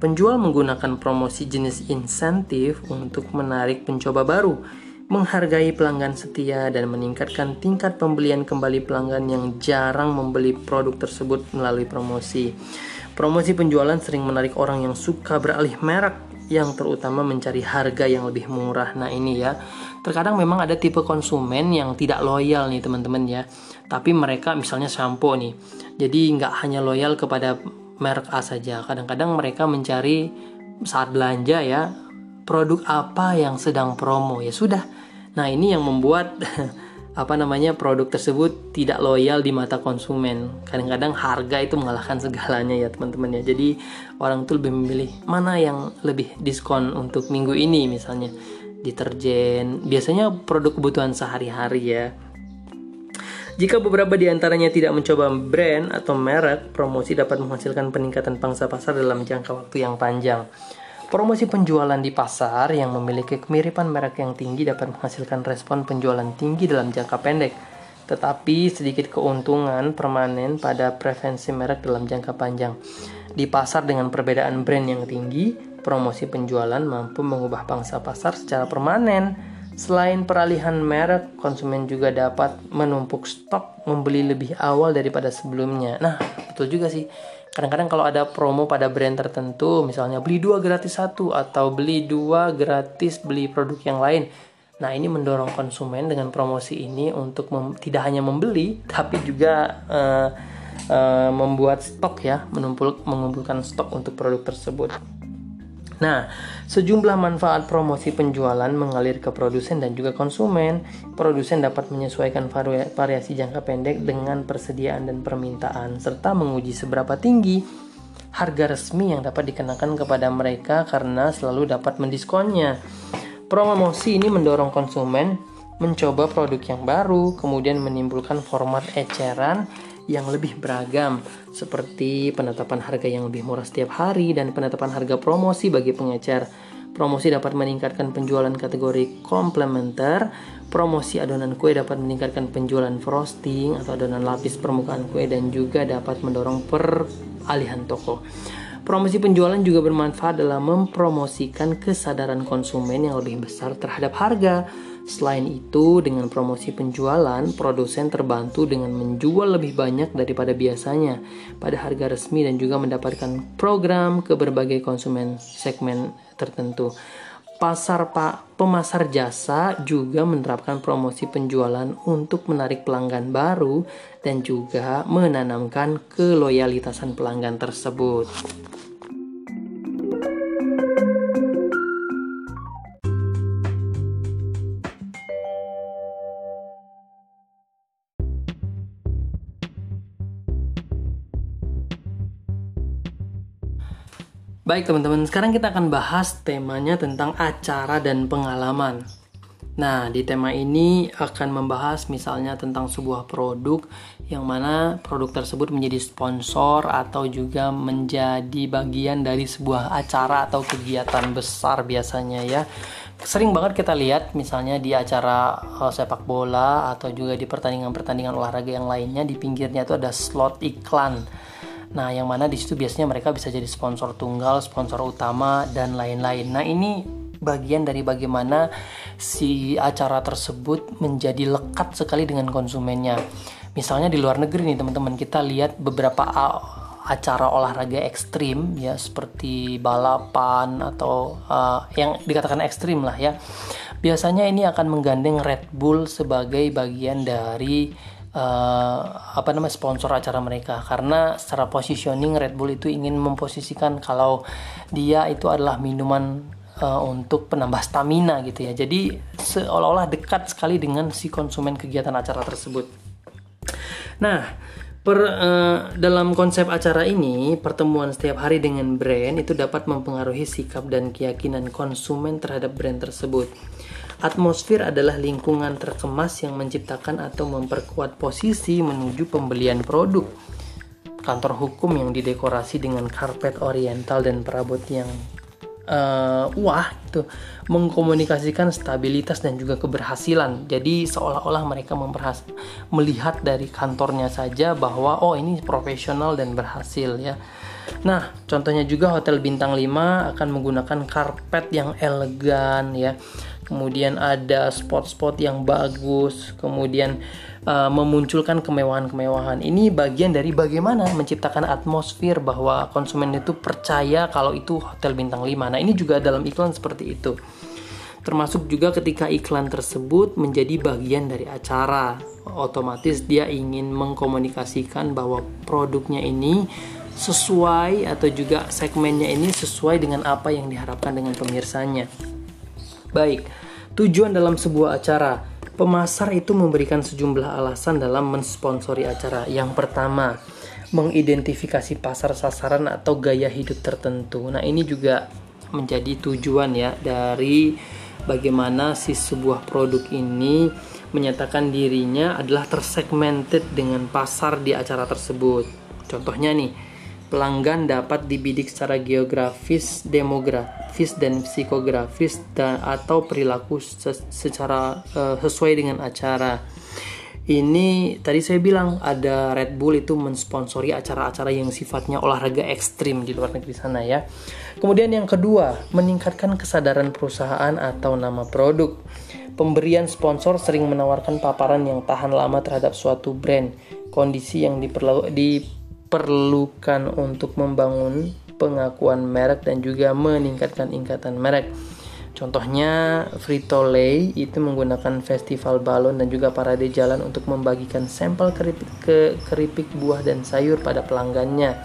Penjual menggunakan promosi jenis insentif untuk menarik pencoba baru, menghargai pelanggan setia, dan meningkatkan tingkat pembelian kembali pelanggan yang jarang membeli produk tersebut melalui promosi. Promosi penjualan sering menarik orang yang suka beralih merek yang terutama mencari harga yang lebih murah. Nah, ini ya. Terkadang memang ada tipe konsumen yang tidak loyal nih, teman-teman ya. Tapi mereka misalnya sampo nih. Jadi nggak hanya loyal kepada merek A saja. Kadang-kadang mereka mencari saat belanja ya produk apa yang sedang promo ya sudah. Nah, ini yang membuat <laughs> apa namanya produk tersebut tidak loyal di mata konsumen. Kadang-kadang harga itu mengalahkan segalanya ya teman-teman ya. Jadi orang tuh lebih memilih mana yang lebih diskon untuk minggu ini misalnya deterjen. Biasanya produk kebutuhan sehari-hari ya. Jika beberapa di antaranya tidak mencoba brand atau merek, promosi dapat menghasilkan peningkatan pangsa pasar dalam jangka waktu yang panjang. Promosi penjualan di pasar yang memiliki kemiripan merek yang tinggi dapat menghasilkan respon penjualan tinggi dalam jangka pendek, tetapi sedikit keuntungan permanen pada preferensi merek dalam jangka panjang. Di pasar dengan perbedaan brand yang tinggi, promosi penjualan mampu mengubah pangsa pasar secara permanen. Selain peralihan merek, konsumen juga dapat menumpuk stok membeli lebih awal daripada sebelumnya. Nah, betul juga sih. Kadang-kadang kalau ada promo pada brand tertentu misalnya beli dua gratis satu atau beli dua gratis beli produk yang lain. Nah ini mendorong konsumen dengan promosi ini untuk tidak hanya membeli tapi juga uh, uh, membuat stok ya menumpul mengumpulkan stok untuk produk tersebut Nah, sejumlah manfaat promosi penjualan mengalir ke produsen dan juga konsumen. Produsen dapat menyesuaikan variasi jangka pendek dengan persediaan dan permintaan, serta menguji seberapa tinggi harga resmi yang dapat dikenakan kepada mereka karena selalu dapat mendiskonnya. Promosi ini mendorong konsumen mencoba produk yang baru, kemudian menimbulkan format eceran yang lebih beragam seperti penetapan harga yang lebih murah setiap hari dan penetapan harga promosi bagi pengecer. Promosi dapat meningkatkan penjualan kategori komplementer. Promosi adonan kue dapat meningkatkan penjualan frosting atau adonan lapis permukaan kue dan juga dapat mendorong peralihan toko. Promosi penjualan juga bermanfaat dalam mempromosikan kesadaran konsumen yang lebih besar terhadap harga Selain itu, dengan promosi penjualan, produsen terbantu dengan menjual lebih banyak daripada biasanya pada harga resmi dan juga mendapatkan program ke berbagai konsumen segmen tertentu. Pasar pak pemasar jasa juga menerapkan promosi penjualan untuk menarik pelanggan baru dan juga menanamkan keloyalitasan pelanggan tersebut. Baik teman-teman, sekarang kita akan bahas temanya tentang acara dan pengalaman. Nah, di tema ini akan membahas misalnya tentang sebuah produk yang mana produk tersebut menjadi sponsor atau juga menjadi bagian dari sebuah acara atau kegiatan besar biasanya ya. Sering banget kita lihat misalnya di acara uh, sepak bola atau juga di pertandingan-pertandingan olahraga yang lainnya di pinggirnya itu ada slot iklan Nah, yang mana di situ biasanya mereka bisa jadi sponsor tunggal, sponsor utama dan lain-lain. Nah, ini bagian dari bagaimana si acara tersebut menjadi lekat sekali dengan konsumennya. Misalnya di luar negeri nih teman-teman, kita lihat beberapa acara olahraga ekstrim ya seperti balapan atau uh, yang dikatakan ekstrim lah ya. Biasanya ini akan menggandeng Red Bull sebagai bagian dari uh, apa namanya sponsor acara mereka karena secara positioning Red Bull itu ingin memposisikan kalau dia itu adalah minuman uh, untuk penambah stamina gitu ya. Jadi seolah-olah dekat sekali dengan si konsumen kegiatan acara tersebut. Nah, per, uh, dalam konsep acara ini, pertemuan setiap hari dengan brand itu dapat mempengaruhi sikap dan keyakinan konsumen terhadap brand tersebut. Atmosfer adalah lingkungan terkemas yang menciptakan atau memperkuat posisi menuju pembelian produk. Kantor hukum yang didekorasi dengan karpet oriental dan perabot yang uh, wah itu mengkomunikasikan stabilitas dan juga keberhasilan. Jadi seolah-olah mereka memperhas melihat dari kantornya saja bahwa oh ini profesional dan berhasil ya. Nah, contohnya juga hotel bintang 5 akan menggunakan karpet yang elegan ya. Kemudian ada spot-spot yang bagus, kemudian uh, memunculkan kemewahan-kemewahan. Ini bagian dari bagaimana menciptakan atmosfer bahwa konsumen itu percaya kalau itu hotel bintang 5. Nah, ini juga dalam iklan seperti itu. Termasuk juga ketika iklan tersebut menjadi bagian dari acara, otomatis dia ingin mengkomunikasikan bahwa produknya ini sesuai atau juga segmennya ini sesuai dengan apa yang diharapkan dengan pemirsanya. Baik, tujuan dalam sebuah acara, pemasar itu memberikan sejumlah alasan dalam mensponsori acara. Yang pertama, mengidentifikasi pasar sasaran atau gaya hidup tertentu. Nah, ini juga menjadi tujuan ya dari bagaimana si sebuah produk ini menyatakan dirinya adalah tersegmented dengan pasar di acara tersebut. Contohnya nih, pelanggan dapat dibidik secara geografis, demografis, dan psikografis dan atau perilaku secara uh, sesuai dengan acara. Ini tadi saya bilang ada Red Bull itu mensponsori acara-acara yang sifatnya olahraga ekstrim di luar negeri sana ya. Kemudian yang kedua, meningkatkan kesadaran perusahaan atau nama produk. Pemberian sponsor sering menawarkan paparan yang tahan lama terhadap suatu brand, kondisi yang diperlu di diperlukan untuk membangun pengakuan merek dan juga meningkatkan ingkatan merek. Contohnya Frito Lay itu menggunakan festival balon dan juga parade jalan untuk membagikan sampel keripik, ke, keripik buah dan sayur pada pelanggannya.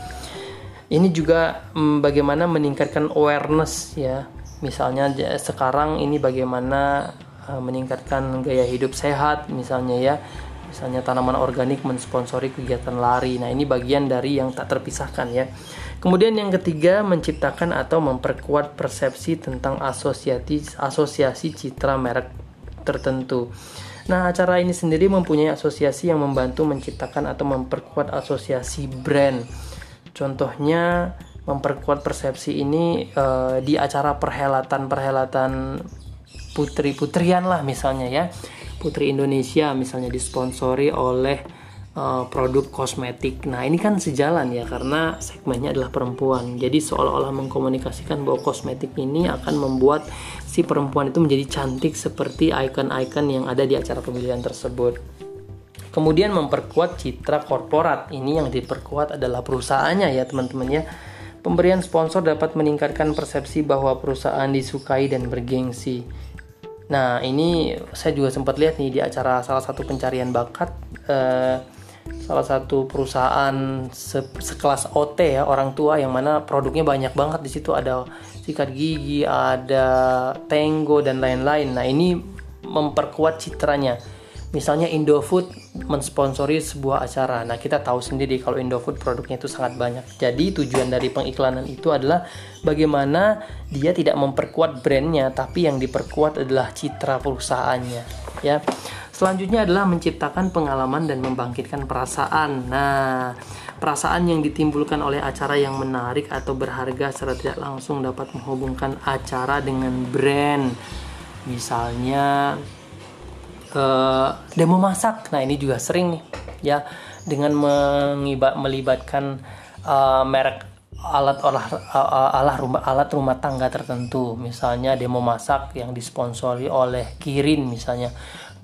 Ini juga hmm, bagaimana meningkatkan awareness ya. Misalnya sekarang ini bagaimana uh, meningkatkan gaya hidup sehat misalnya ya misalnya tanaman organik mensponsori kegiatan lari. Nah, ini bagian dari yang tak terpisahkan ya. Kemudian yang ketiga, menciptakan atau memperkuat persepsi tentang asosiasi asosiasi citra merek tertentu. Nah, acara ini sendiri mempunyai asosiasi yang membantu menciptakan atau memperkuat asosiasi brand. Contohnya memperkuat persepsi ini uh, di acara perhelatan-perhelatan putri-putrian lah misalnya ya Putri Indonesia misalnya disponsori oleh uh, produk kosmetik. Nah, ini kan sejalan ya karena segmennya adalah perempuan. Jadi seolah-olah mengkomunikasikan bahwa kosmetik ini akan membuat si perempuan itu menjadi cantik seperti ikon-ikon yang ada di acara pemilihan tersebut. Kemudian memperkuat citra korporat. Ini yang diperkuat adalah perusahaannya ya, teman-teman ya. Pemberian sponsor dapat meningkatkan persepsi bahwa perusahaan disukai dan bergengsi. Nah ini saya juga sempat lihat nih di acara salah satu pencarian bakat eh, salah satu perusahaan se sekelas OT ya orang tua yang mana produknya banyak banget di situ ada sikat gigi, ada Tango dan lain-lain. Nah ini memperkuat citranya Misalnya Indofood mensponsori sebuah acara. Nah, kita tahu sendiri kalau Indofood produknya itu sangat banyak. Jadi, tujuan dari pengiklanan itu adalah bagaimana dia tidak memperkuat brandnya, tapi yang diperkuat adalah citra perusahaannya. Ya. Selanjutnya adalah menciptakan pengalaman dan membangkitkan perasaan. Nah, perasaan yang ditimbulkan oleh acara yang menarik atau berharga secara tidak langsung dapat menghubungkan acara dengan brand. Misalnya uh, demo masak. Nah ini juga sering nih ya dengan mengibat melibatkan uh, merek alat olah uh, alat rumah alat rumah tangga tertentu misalnya demo masak yang disponsori oleh Kirin misalnya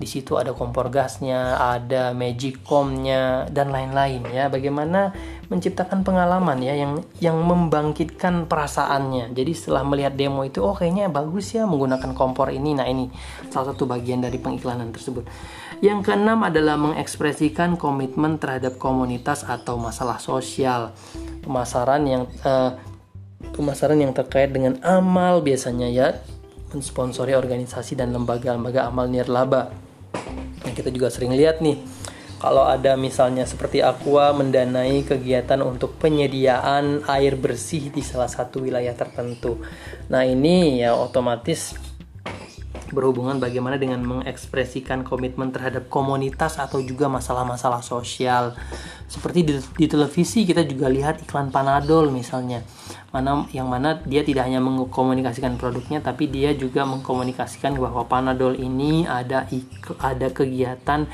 di situ ada kompor gasnya, ada magicomnya dan lain-lain ya. Bagaimana menciptakan pengalaman ya yang yang membangkitkan perasaannya. Jadi setelah melihat demo itu, oh kayaknya bagus ya menggunakan kompor ini. Nah ini salah satu bagian dari pengiklanan tersebut. Yang keenam adalah mengekspresikan komitmen terhadap komunitas atau masalah sosial. Pemasaran yang uh, pemasaran yang terkait dengan amal biasanya ya mensponsori organisasi dan lembaga-lembaga amal nirlaba Nah, kita juga sering lihat nih kalau ada misalnya seperti Aqua mendanai kegiatan untuk penyediaan air bersih di salah satu wilayah tertentu. Nah, ini ya otomatis berhubungan bagaimana dengan mengekspresikan komitmen terhadap komunitas atau juga masalah-masalah sosial. Seperti di, di televisi kita juga lihat iklan Panadol misalnya. mana yang mana dia tidak hanya mengkomunikasikan produknya tapi dia juga mengkomunikasikan bahwa Panadol ini ada ada kegiatan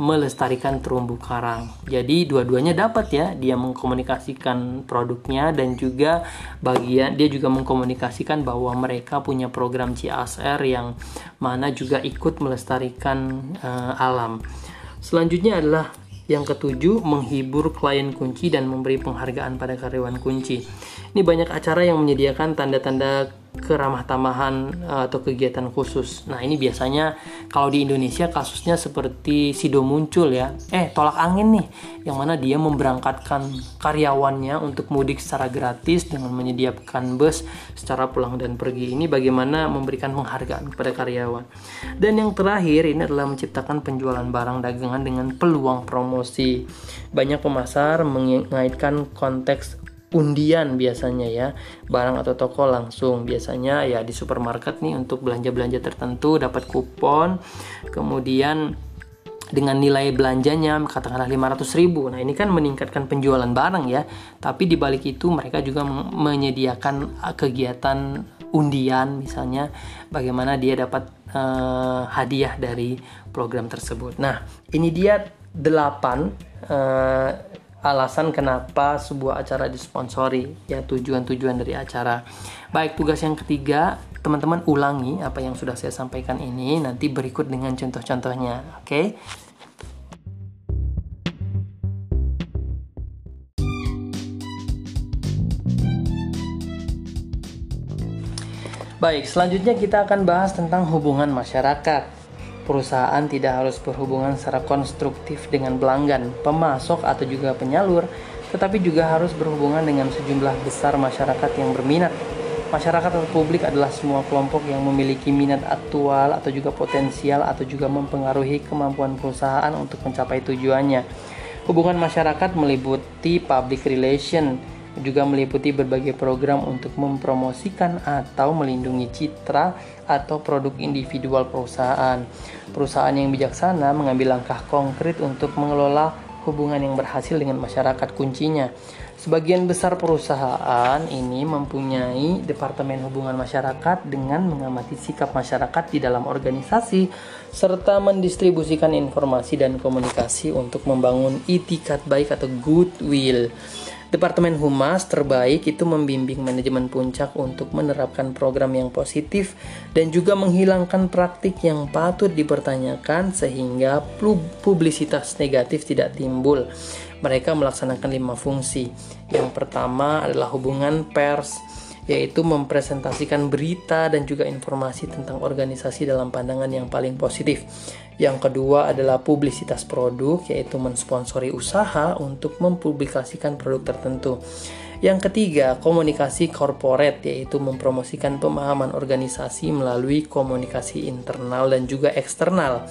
melestarikan terumbu karang. Jadi dua-duanya dapat ya, dia mengkomunikasikan produknya dan juga bagian dia juga mengkomunikasikan bahwa mereka punya program CSR yang mana juga ikut melestarikan uh, alam. Selanjutnya adalah yang ketujuh, menghibur klien kunci dan memberi penghargaan pada karyawan kunci. Ini banyak acara yang menyediakan tanda-tanda keramah tamahan eh, atau kegiatan khusus. Nah, ini biasanya kalau di Indonesia kasusnya seperti Sido muncul ya. Eh, tolak angin nih, yang mana dia memberangkatkan karyawannya untuk mudik secara gratis dengan menyediakan bus secara pulang dan pergi. Ini bagaimana memberikan penghargaan kepada karyawan. Dan yang terakhir ini adalah menciptakan penjualan barang dagangan dengan peluang promosi. Banyak pemasar mengaitkan konteks undian biasanya ya. Barang atau toko langsung. Biasanya ya di supermarket nih untuk belanja-belanja tertentu dapat kupon. Kemudian dengan nilai belanjanya katakanlah 500 ribu. Nah ini kan meningkatkan penjualan barang ya. Tapi di balik itu mereka juga menyediakan kegiatan undian misalnya. Bagaimana dia dapat uh, hadiah dari program tersebut. Nah ini dia 8 uh, alasan kenapa sebuah acara disponsori ya tujuan-tujuan dari acara baik tugas yang ketiga teman-teman ulangi apa yang sudah saya sampaikan ini nanti berikut dengan contoh-contohnya oke okay? Baik, selanjutnya kita akan bahas tentang hubungan masyarakat perusahaan tidak harus berhubungan secara konstruktif dengan pelanggan, pemasok atau juga penyalur, tetapi juga harus berhubungan dengan sejumlah besar masyarakat yang berminat. Masyarakat atau publik adalah semua kelompok yang memiliki minat aktual atau juga potensial atau juga mempengaruhi kemampuan perusahaan untuk mencapai tujuannya. Hubungan masyarakat meliputi public relation, juga meliputi berbagai program untuk mempromosikan atau melindungi citra atau produk individual perusahaan. Perusahaan yang bijaksana mengambil langkah konkret untuk mengelola hubungan yang berhasil dengan masyarakat kuncinya. Sebagian besar perusahaan ini mempunyai departemen hubungan masyarakat dengan mengamati sikap masyarakat di dalam organisasi serta mendistribusikan informasi dan komunikasi untuk membangun itikat baik atau goodwill. Departemen Humas terbaik itu membimbing manajemen puncak untuk menerapkan program yang positif dan juga menghilangkan praktik yang patut dipertanyakan sehingga publisitas negatif tidak timbul. Mereka melaksanakan lima fungsi. Yang pertama adalah hubungan pers, yaitu mempresentasikan berita dan juga informasi tentang organisasi dalam pandangan yang paling positif. Yang kedua adalah publisitas produk, yaitu mensponsori usaha untuk mempublikasikan produk tertentu. Yang ketiga, komunikasi corporate, yaitu mempromosikan pemahaman organisasi melalui komunikasi internal dan juga eksternal.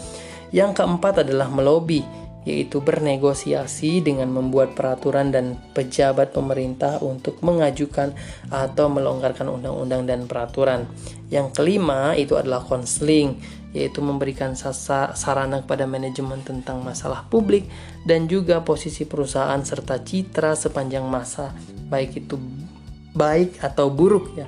Yang keempat adalah melobi, yaitu bernegosiasi dengan membuat peraturan dan pejabat pemerintah untuk mengajukan atau melonggarkan undang-undang dan peraturan. Yang kelima itu adalah konseling, yaitu memberikan sarana kepada manajemen tentang masalah publik dan juga posisi perusahaan serta citra sepanjang masa, baik itu baik atau buruk ya.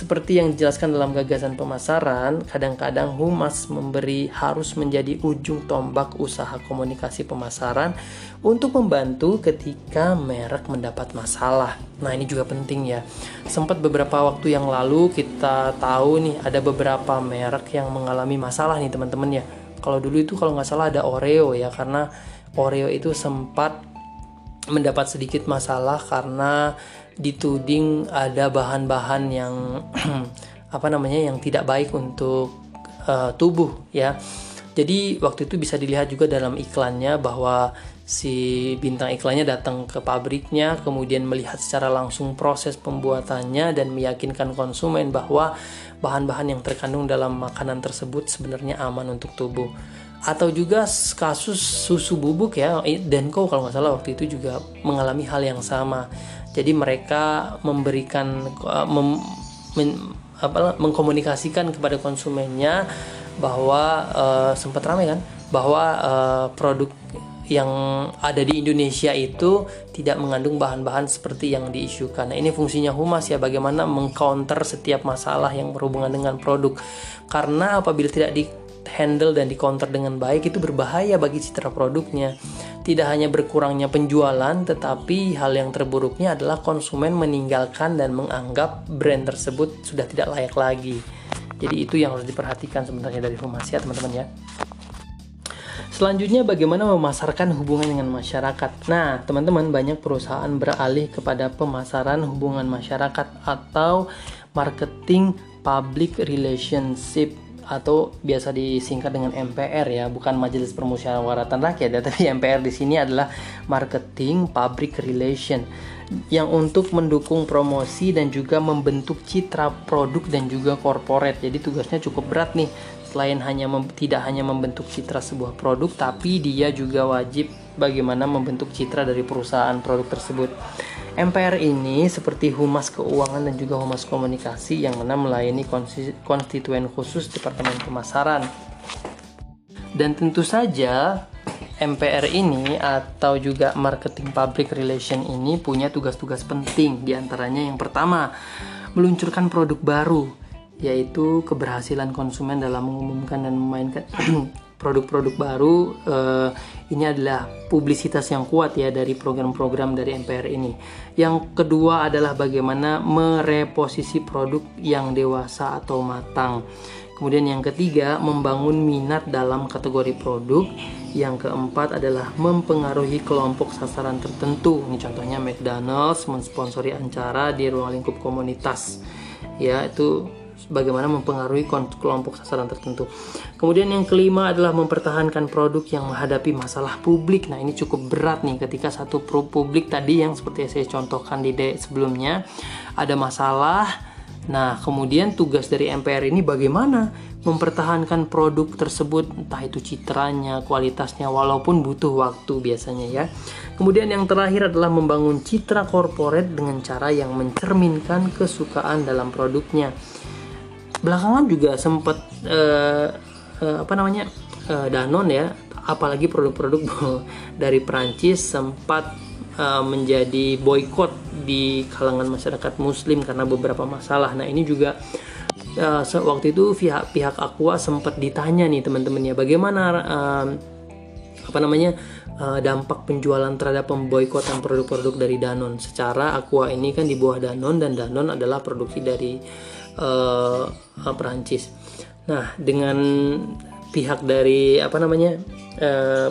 Seperti yang dijelaskan dalam gagasan pemasaran, kadang-kadang humas memberi harus menjadi ujung tombak usaha komunikasi pemasaran untuk membantu ketika merek mendapat masalah. Nah, ini juga penting ya. Sempat beberapa waktu yang lalu kita tahu nih ada beberapa merek yang mengalami masalah nih teman-teman ya. Kalau dulu itu kalau nggak salah ada Oreo ya karena Oreo itu sempat mendapat sedikit masalah karena dituding ada bahan-bahan yang <clears throat> apa namanya yang tidak baik untuk uh, tubuh ya. Jadi waktu itu bisa dilihat juga dalam iklannya bahwa si bintang iklannya datang ke pabriknya kemudian melihat secara langsung proses pembuatannya dan meyakinkan konsumen bahwa bahan-bahan yang terkandung dalam makanan tersebut sebenarnya aman untuk tubuh. Atau juga kasus susu bubuk ya. Denko kalau nggak salah waktu itu juga mengalami hal yang sama jadi mereka memberikan uh, mem, men, apa, mengkomunikasikan kepada konsumennya bahwa uh, sempat ramai kan bahwa uh, produk yang ada di Indonesia itu tidak mengandung bahan-bahan seperti yang diisukan. Nah, ini fungsinya humas ya bagaimana mengcounter setiap masalah yang berhubungan dengan produk. Karena apabila tidak di handle dan di counter dengan baik itu berbahaya bagi citra produknya. Tidak hanya berkurangnya penjualan, tetapi hal yang terburuknya adalah konsumen meninggalkan dan menganggap brand tersebut sudah tidak layak lagi. Jadi itu yang harus diperhatikan sebenarnya dari humas ya teman-teman ya. Selanjutnya bagaimana memasarkan hubungan dengan masyarakat. Nah, teman-teman banyak perusahaan beralih kepada pemasaran hubungan masyarakat atau marketing public relationship atau biasa disingkat dengan MPR ya, bukan Majelis Permusyawaratan Rakyat ya, tapi <laughs> MPR di sini adalah marketing public relation yang untuk mendukung promosi dan juga membentuk citra produk dan juga corporate. Jadi tugasnya cukup berat nih selain hanya tidak hanya membentuk citra sebuah produk tapi dia juga wajib bagaimana membentuk citra dari perusahaan produk tersebut. MPR ini seperti humas keuangan dan juga humas komunikasi yang mana melayani konstituen khusus Departemen Pemasaran. Dan tentu saja MPR ini atau juga marketing public relation ini punya tugas-tugas penting di antaranya yang pertama meluncurkan produk baru yaitu keberhasilan konsumen dalam mengumumkan dan memainkan <clears throat> produk-produk baru uh, ini adalah publisitas yang kuat ya dari program-program dari MPR ini. Yang kedua adalah bagaimana mereposisi produk yang dewasa atau matang. Kemudian yang ketiga, membangun minat dalam kategori produk. Yang keempat adalah mempengaruhi kelompok sasaran tertentu. Ini contohnya McDonald's mensponsori acara di ruang lingkup komunitas. Ya, itu bagaimana mempengaruhi kelompok sasaran tertentu. Kemudian yang kelima adalah mempertahankan produk yang menghadapi masalah publik. Nah, ini cukup berat nih ketika satu pro publik tadi yang seperti saya contohkan di sebelumnya ada masalah. Nah, kemudian tugas dari MPR ini bagaimana mempertahankan produk tersebut, entah itu citranya, kualitasnya, walaupun butuh waktu biasanya ya. Kemudian yang terakhir adalah membangun citra korporat dengan cara yang mencerminkan kesukaan dalam produknya belakangan juga sempat uh, uh, apa namanya uh, Danon ya apalagi produk-produk <laughs> dari Prancis sempat uh, menjadi boykot di kalangan masyarakat Muslim karena beberapa masalah. Nah ini juga uh, waktu itu pihak pihak Aqua sempat ditanya nih teman-teman ya bagaimana uh, apa namanya dampak penjualan terhadap pemboikotan produk-produk dari Danon. Secara Aqua ini kan di bawah Danon dan Danon adalah produksi dari uh, Perancis. Nah, dengan pihak dari apa namanya uh,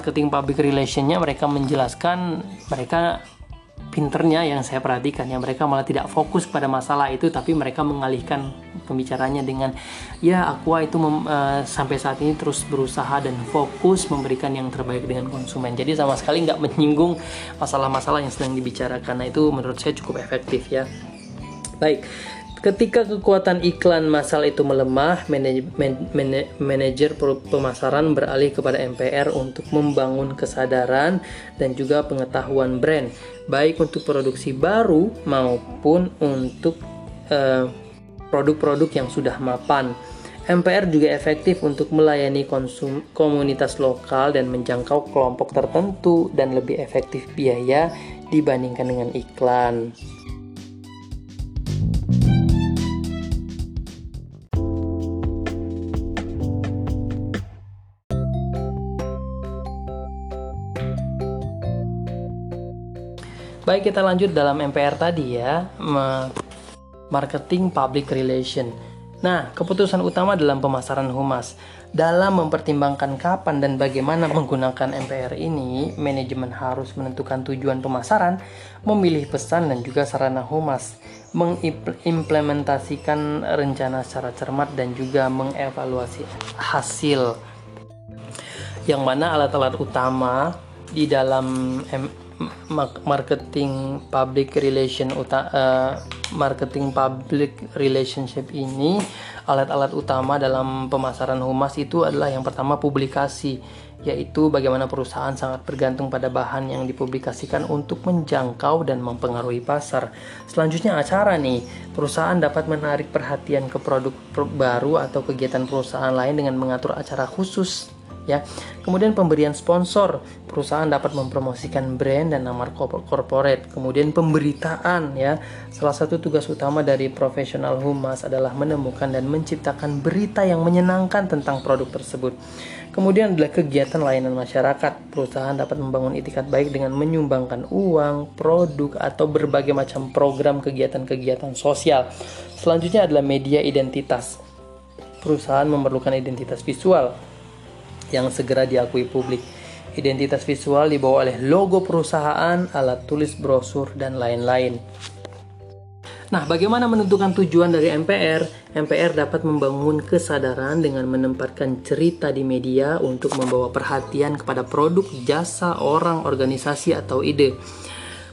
marketing public relationnya mereka menjelaskan mereka pinternya yang saya perhatikan ya. Mereka malah tidak fokus pada masalah itu tapi mereka mengalihkan pembicaranya dengan ya Aqua itu mem, uh, sampai saat ini terus berusaha dan fokus memberikan yang terbaik dengan konsumen. Jadi sama sekali nggak menyinggung masalah-masalah yang sedang dibicarakan. Nah itu menurut saya cukup efektif ya Baik, ketika kekuatan iklan massal itu melemah, manajer pemasaran beralih kepada MPR untuk membangun kesadaran dan juga pengetahuan brand, baik untuk produksi baru maupun untuk eh, produk-produk yang sudah mapan. MPR juga efektif untuk melayani konsum komunitas lokal dan menjangkau kelompok tertentu dan lebih efektif biaya dibandingkan dengan iklan. Baik, kita lanjut dalam MPR tadi ya, marketing public relation. Nah, keputusan utama dalam pemasaran humas dalam mempertimbangkan kapan dan bagaimana menggunakan MPR ini, manajemen harus menentukan tujuan pemasaran, memilih pesan dan juga sarana humas, mengimplementasikan rencana secara cermat dan juga mengevaluasi hasil. Yang mana alat-alat utama di dalam marketing public relation uta, uh, marketing public relationship ini alat-alat utama dalam pemasaran humas itu adalah yang pertama publikasi yaitu bagaimana perusahaan sangat bergantung pada bahan yang dipublikasikan untuk menjangkau dan mempengaruhi pasar. Selanjutnya acara nih, perusahaan dapat menarik perhatian ke produk baru atau kegiatan perusahaan lain dengan mengatur acara khusus ya. Kemudian pemberian sponsor, perusahaan dapat mempromosikan brand dan nama corporate. Kemudian pemberitaan ya. Salah satu tugas utama dari profesional humas adalah menemukan dan menciptakan berita yang menyenangkan tentang produk tersebut. Kemudian adalah kegiatan layanan masyarakat. Perusahaan dapat membangun itikat baik dengan menyumbangkan uang, produk, atau berbagai macam program kegiatan-kegiatan sosial. Selanjutnya adalah media identitas. Perusahaan memerlukan identitas visual yang segera diakui publik. Identitas visual dibawa oleh logo perusahaan, alat tulis brosur, dan lain-lain. Nah, bagaimana menentukan tujuan dari MPR? MPR dapat membangun kesadaran dengan menempatkan cerita di media untuk membawa perhatian kepada produk, jasa, orang, organisasi, atau ide.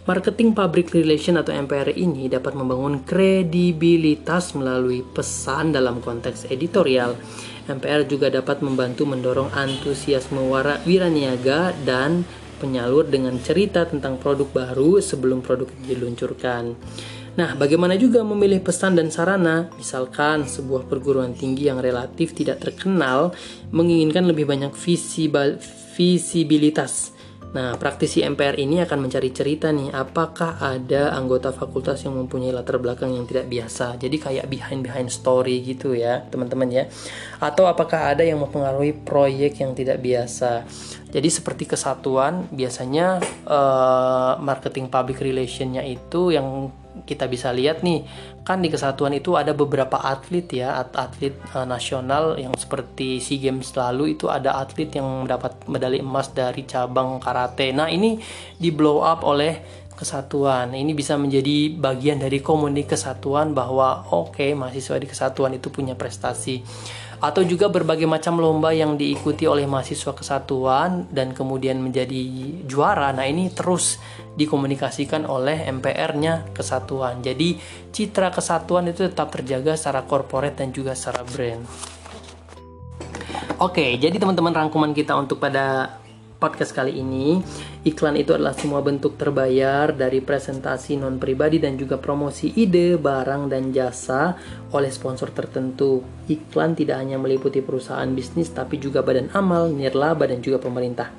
Marketing Public Relation atau MPR ini dapat membangun kredibilitas melalui pesan dalam konteks editorial. MPR juga dapat membantu mendorong antusiasme wiraniaga dan penyalur dengan cerita tentang produk baru sebelum produk diluncurkan. Nah, bagaimana juga memilih pesan dan sarana? Misalkan sebuah perguruan tinggi yang relatif tidak terkenal menginginkan lebih banyak visibilitas. Nah, praktisi MPR ini akan mencari cerita nih, apakah ada anggota fakultas yang mempunyai latar belakang yang tidak biasa. Jadi kayak behind-behind story gitu ya, teman-teman ya. Atau apakah ada yang mempengaruhi proyek yang tidak biasa. Jadi seperti kesatuan, biasanya uh, marketing public relationnya itu yang kita bisa lihat nih kan di kesatuan itu ada beberapa atlet ya atlet uh, nasional yang seperti SEA Games lalu itu ada atlet yang mendapat medali emas dari cabang karate. Nah, ini di blow up oleh kesatuan. Ini bisa menjadi bagian dari komunik kesatuan bahwa oke, okay, mahasiswa di kesatuan itu punya prestasi atau juga berbagai macam lomba yang diikuti oleh mahasiswa kesatuan dan kemudian menjadi juara. Nah, ini terus dikomunikasikan oleh MPR-nya kesatuan. Jadi, citra kesatuan itu tetap terjaga secara corporate dan juga secara brand. Oke, jadi teman-teman rangkuman kita untuk pada podcast kali ini. Iklan itu adalah semua bentuk terbayar dari presentasi non pribadi dan juga promosi ide, barang, dan jasa oleh sponsor tertentu. Iklan tidak hanya meliputi perusahaan bisnis tapi juga badan amal, nirlaba, dan juga pemerintah.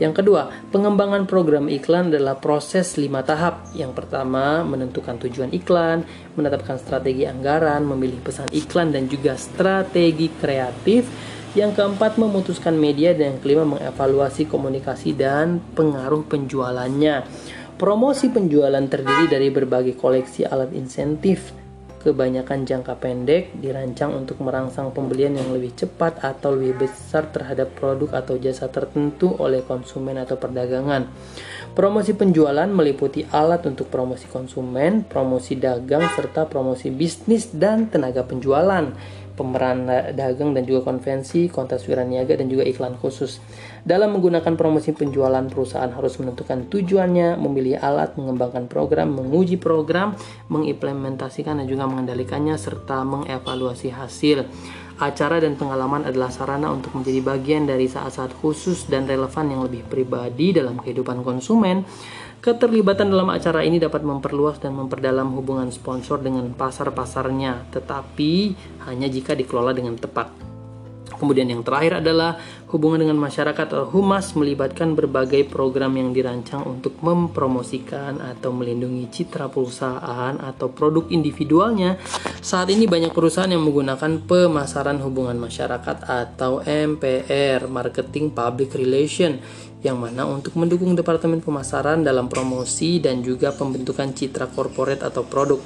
Yang kedua, pengembangan program iklan adalah proses lima tahap. Yang pertama, menentukan tujuan iklan, menetapkan strategi anggaran, memilih pesan iklan, dan juga strategi kreatif yang keempat, memutuskan media. Dan yang kelima, mengevaluasi komunikasi dan pengaruh penjualannya. Promosi penjualan terdiri dari berbagai koleksi alat insentif. Kebanyakan jangka pendek dirancang untuk merangsang pembelian yang lebih cepat atau lebih besar terhadap produk atau jasa tertentu oleh konsumen atau perdagangan. Promosi penjualan meliputi alat untuk promosi konsumen, promosi dagang, serta promosi bisnis dan tenaga penjualan pemeran dagang dan juga konvensi, kontes wiraniaga dan juga iklan khusus. Dalam menggunakan promosi penjualan, perusahaan harus menentukan tujuannya, memilih alat, mengembangkan program, menguji program, mengimplementasikan dan juga mengendalikannya serta mengevaluasi hasil. Acara dan pengalaman adalah sarana untuk menjadi bagian dari saat-saat khusus dan relevan yang lebih pribadi dalam kehidupan konsumen Keterlibatan dalam acara ini dapat memperluas dan memperdalam hubungan sponsor dengan pasar-pasarnya, tetapi hanya jika dikelola dengan tepat. Kemudian yang terakhir adalah hubungan dengan masyarakat atau humas melibatkan berbagai program yang dirancang untuk mempromosikan atau melindungi citra perusahaan atau produk individualnya. Saat ini banyak perusahaan yang menggunakan pemasaran hubungan masyarakat atau MPR, Marketing Public Relation, yang mana untuk mendukung departemen pemasaran dalam promosi dan juga pembentukan citra korporat atau produk.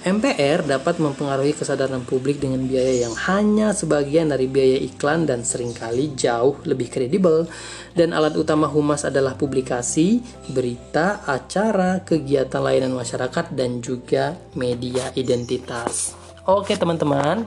MPR dapat mempengaruhi kesadaran publik dengan biaya yang hanya sebagian dari biaya iklan dan sering kali jauh lebih kredibel. Dan alat utama humas adalah publikasi, berita, acara, kegiatan layanan masyarakat, dan juga media identitas. Oke teman-teman,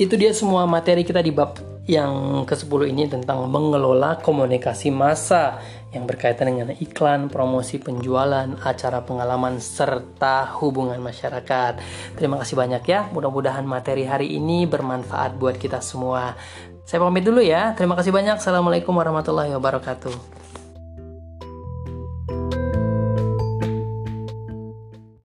itu dia semua materi kita di bab yang ke-10 ini tentang mengelola komunikasi massa yang berkaitan dengan iklan, promosi penjualan, acara pengalaman, serta hubungan masyarakat. Terima kasih banyak ya, mudah-mudahan materi hari ini bermanfaat buat kita semua. Saya pamit dulu ya, terima kasih banyak. Assalamualaikum warahmatullahi wabarakatuh.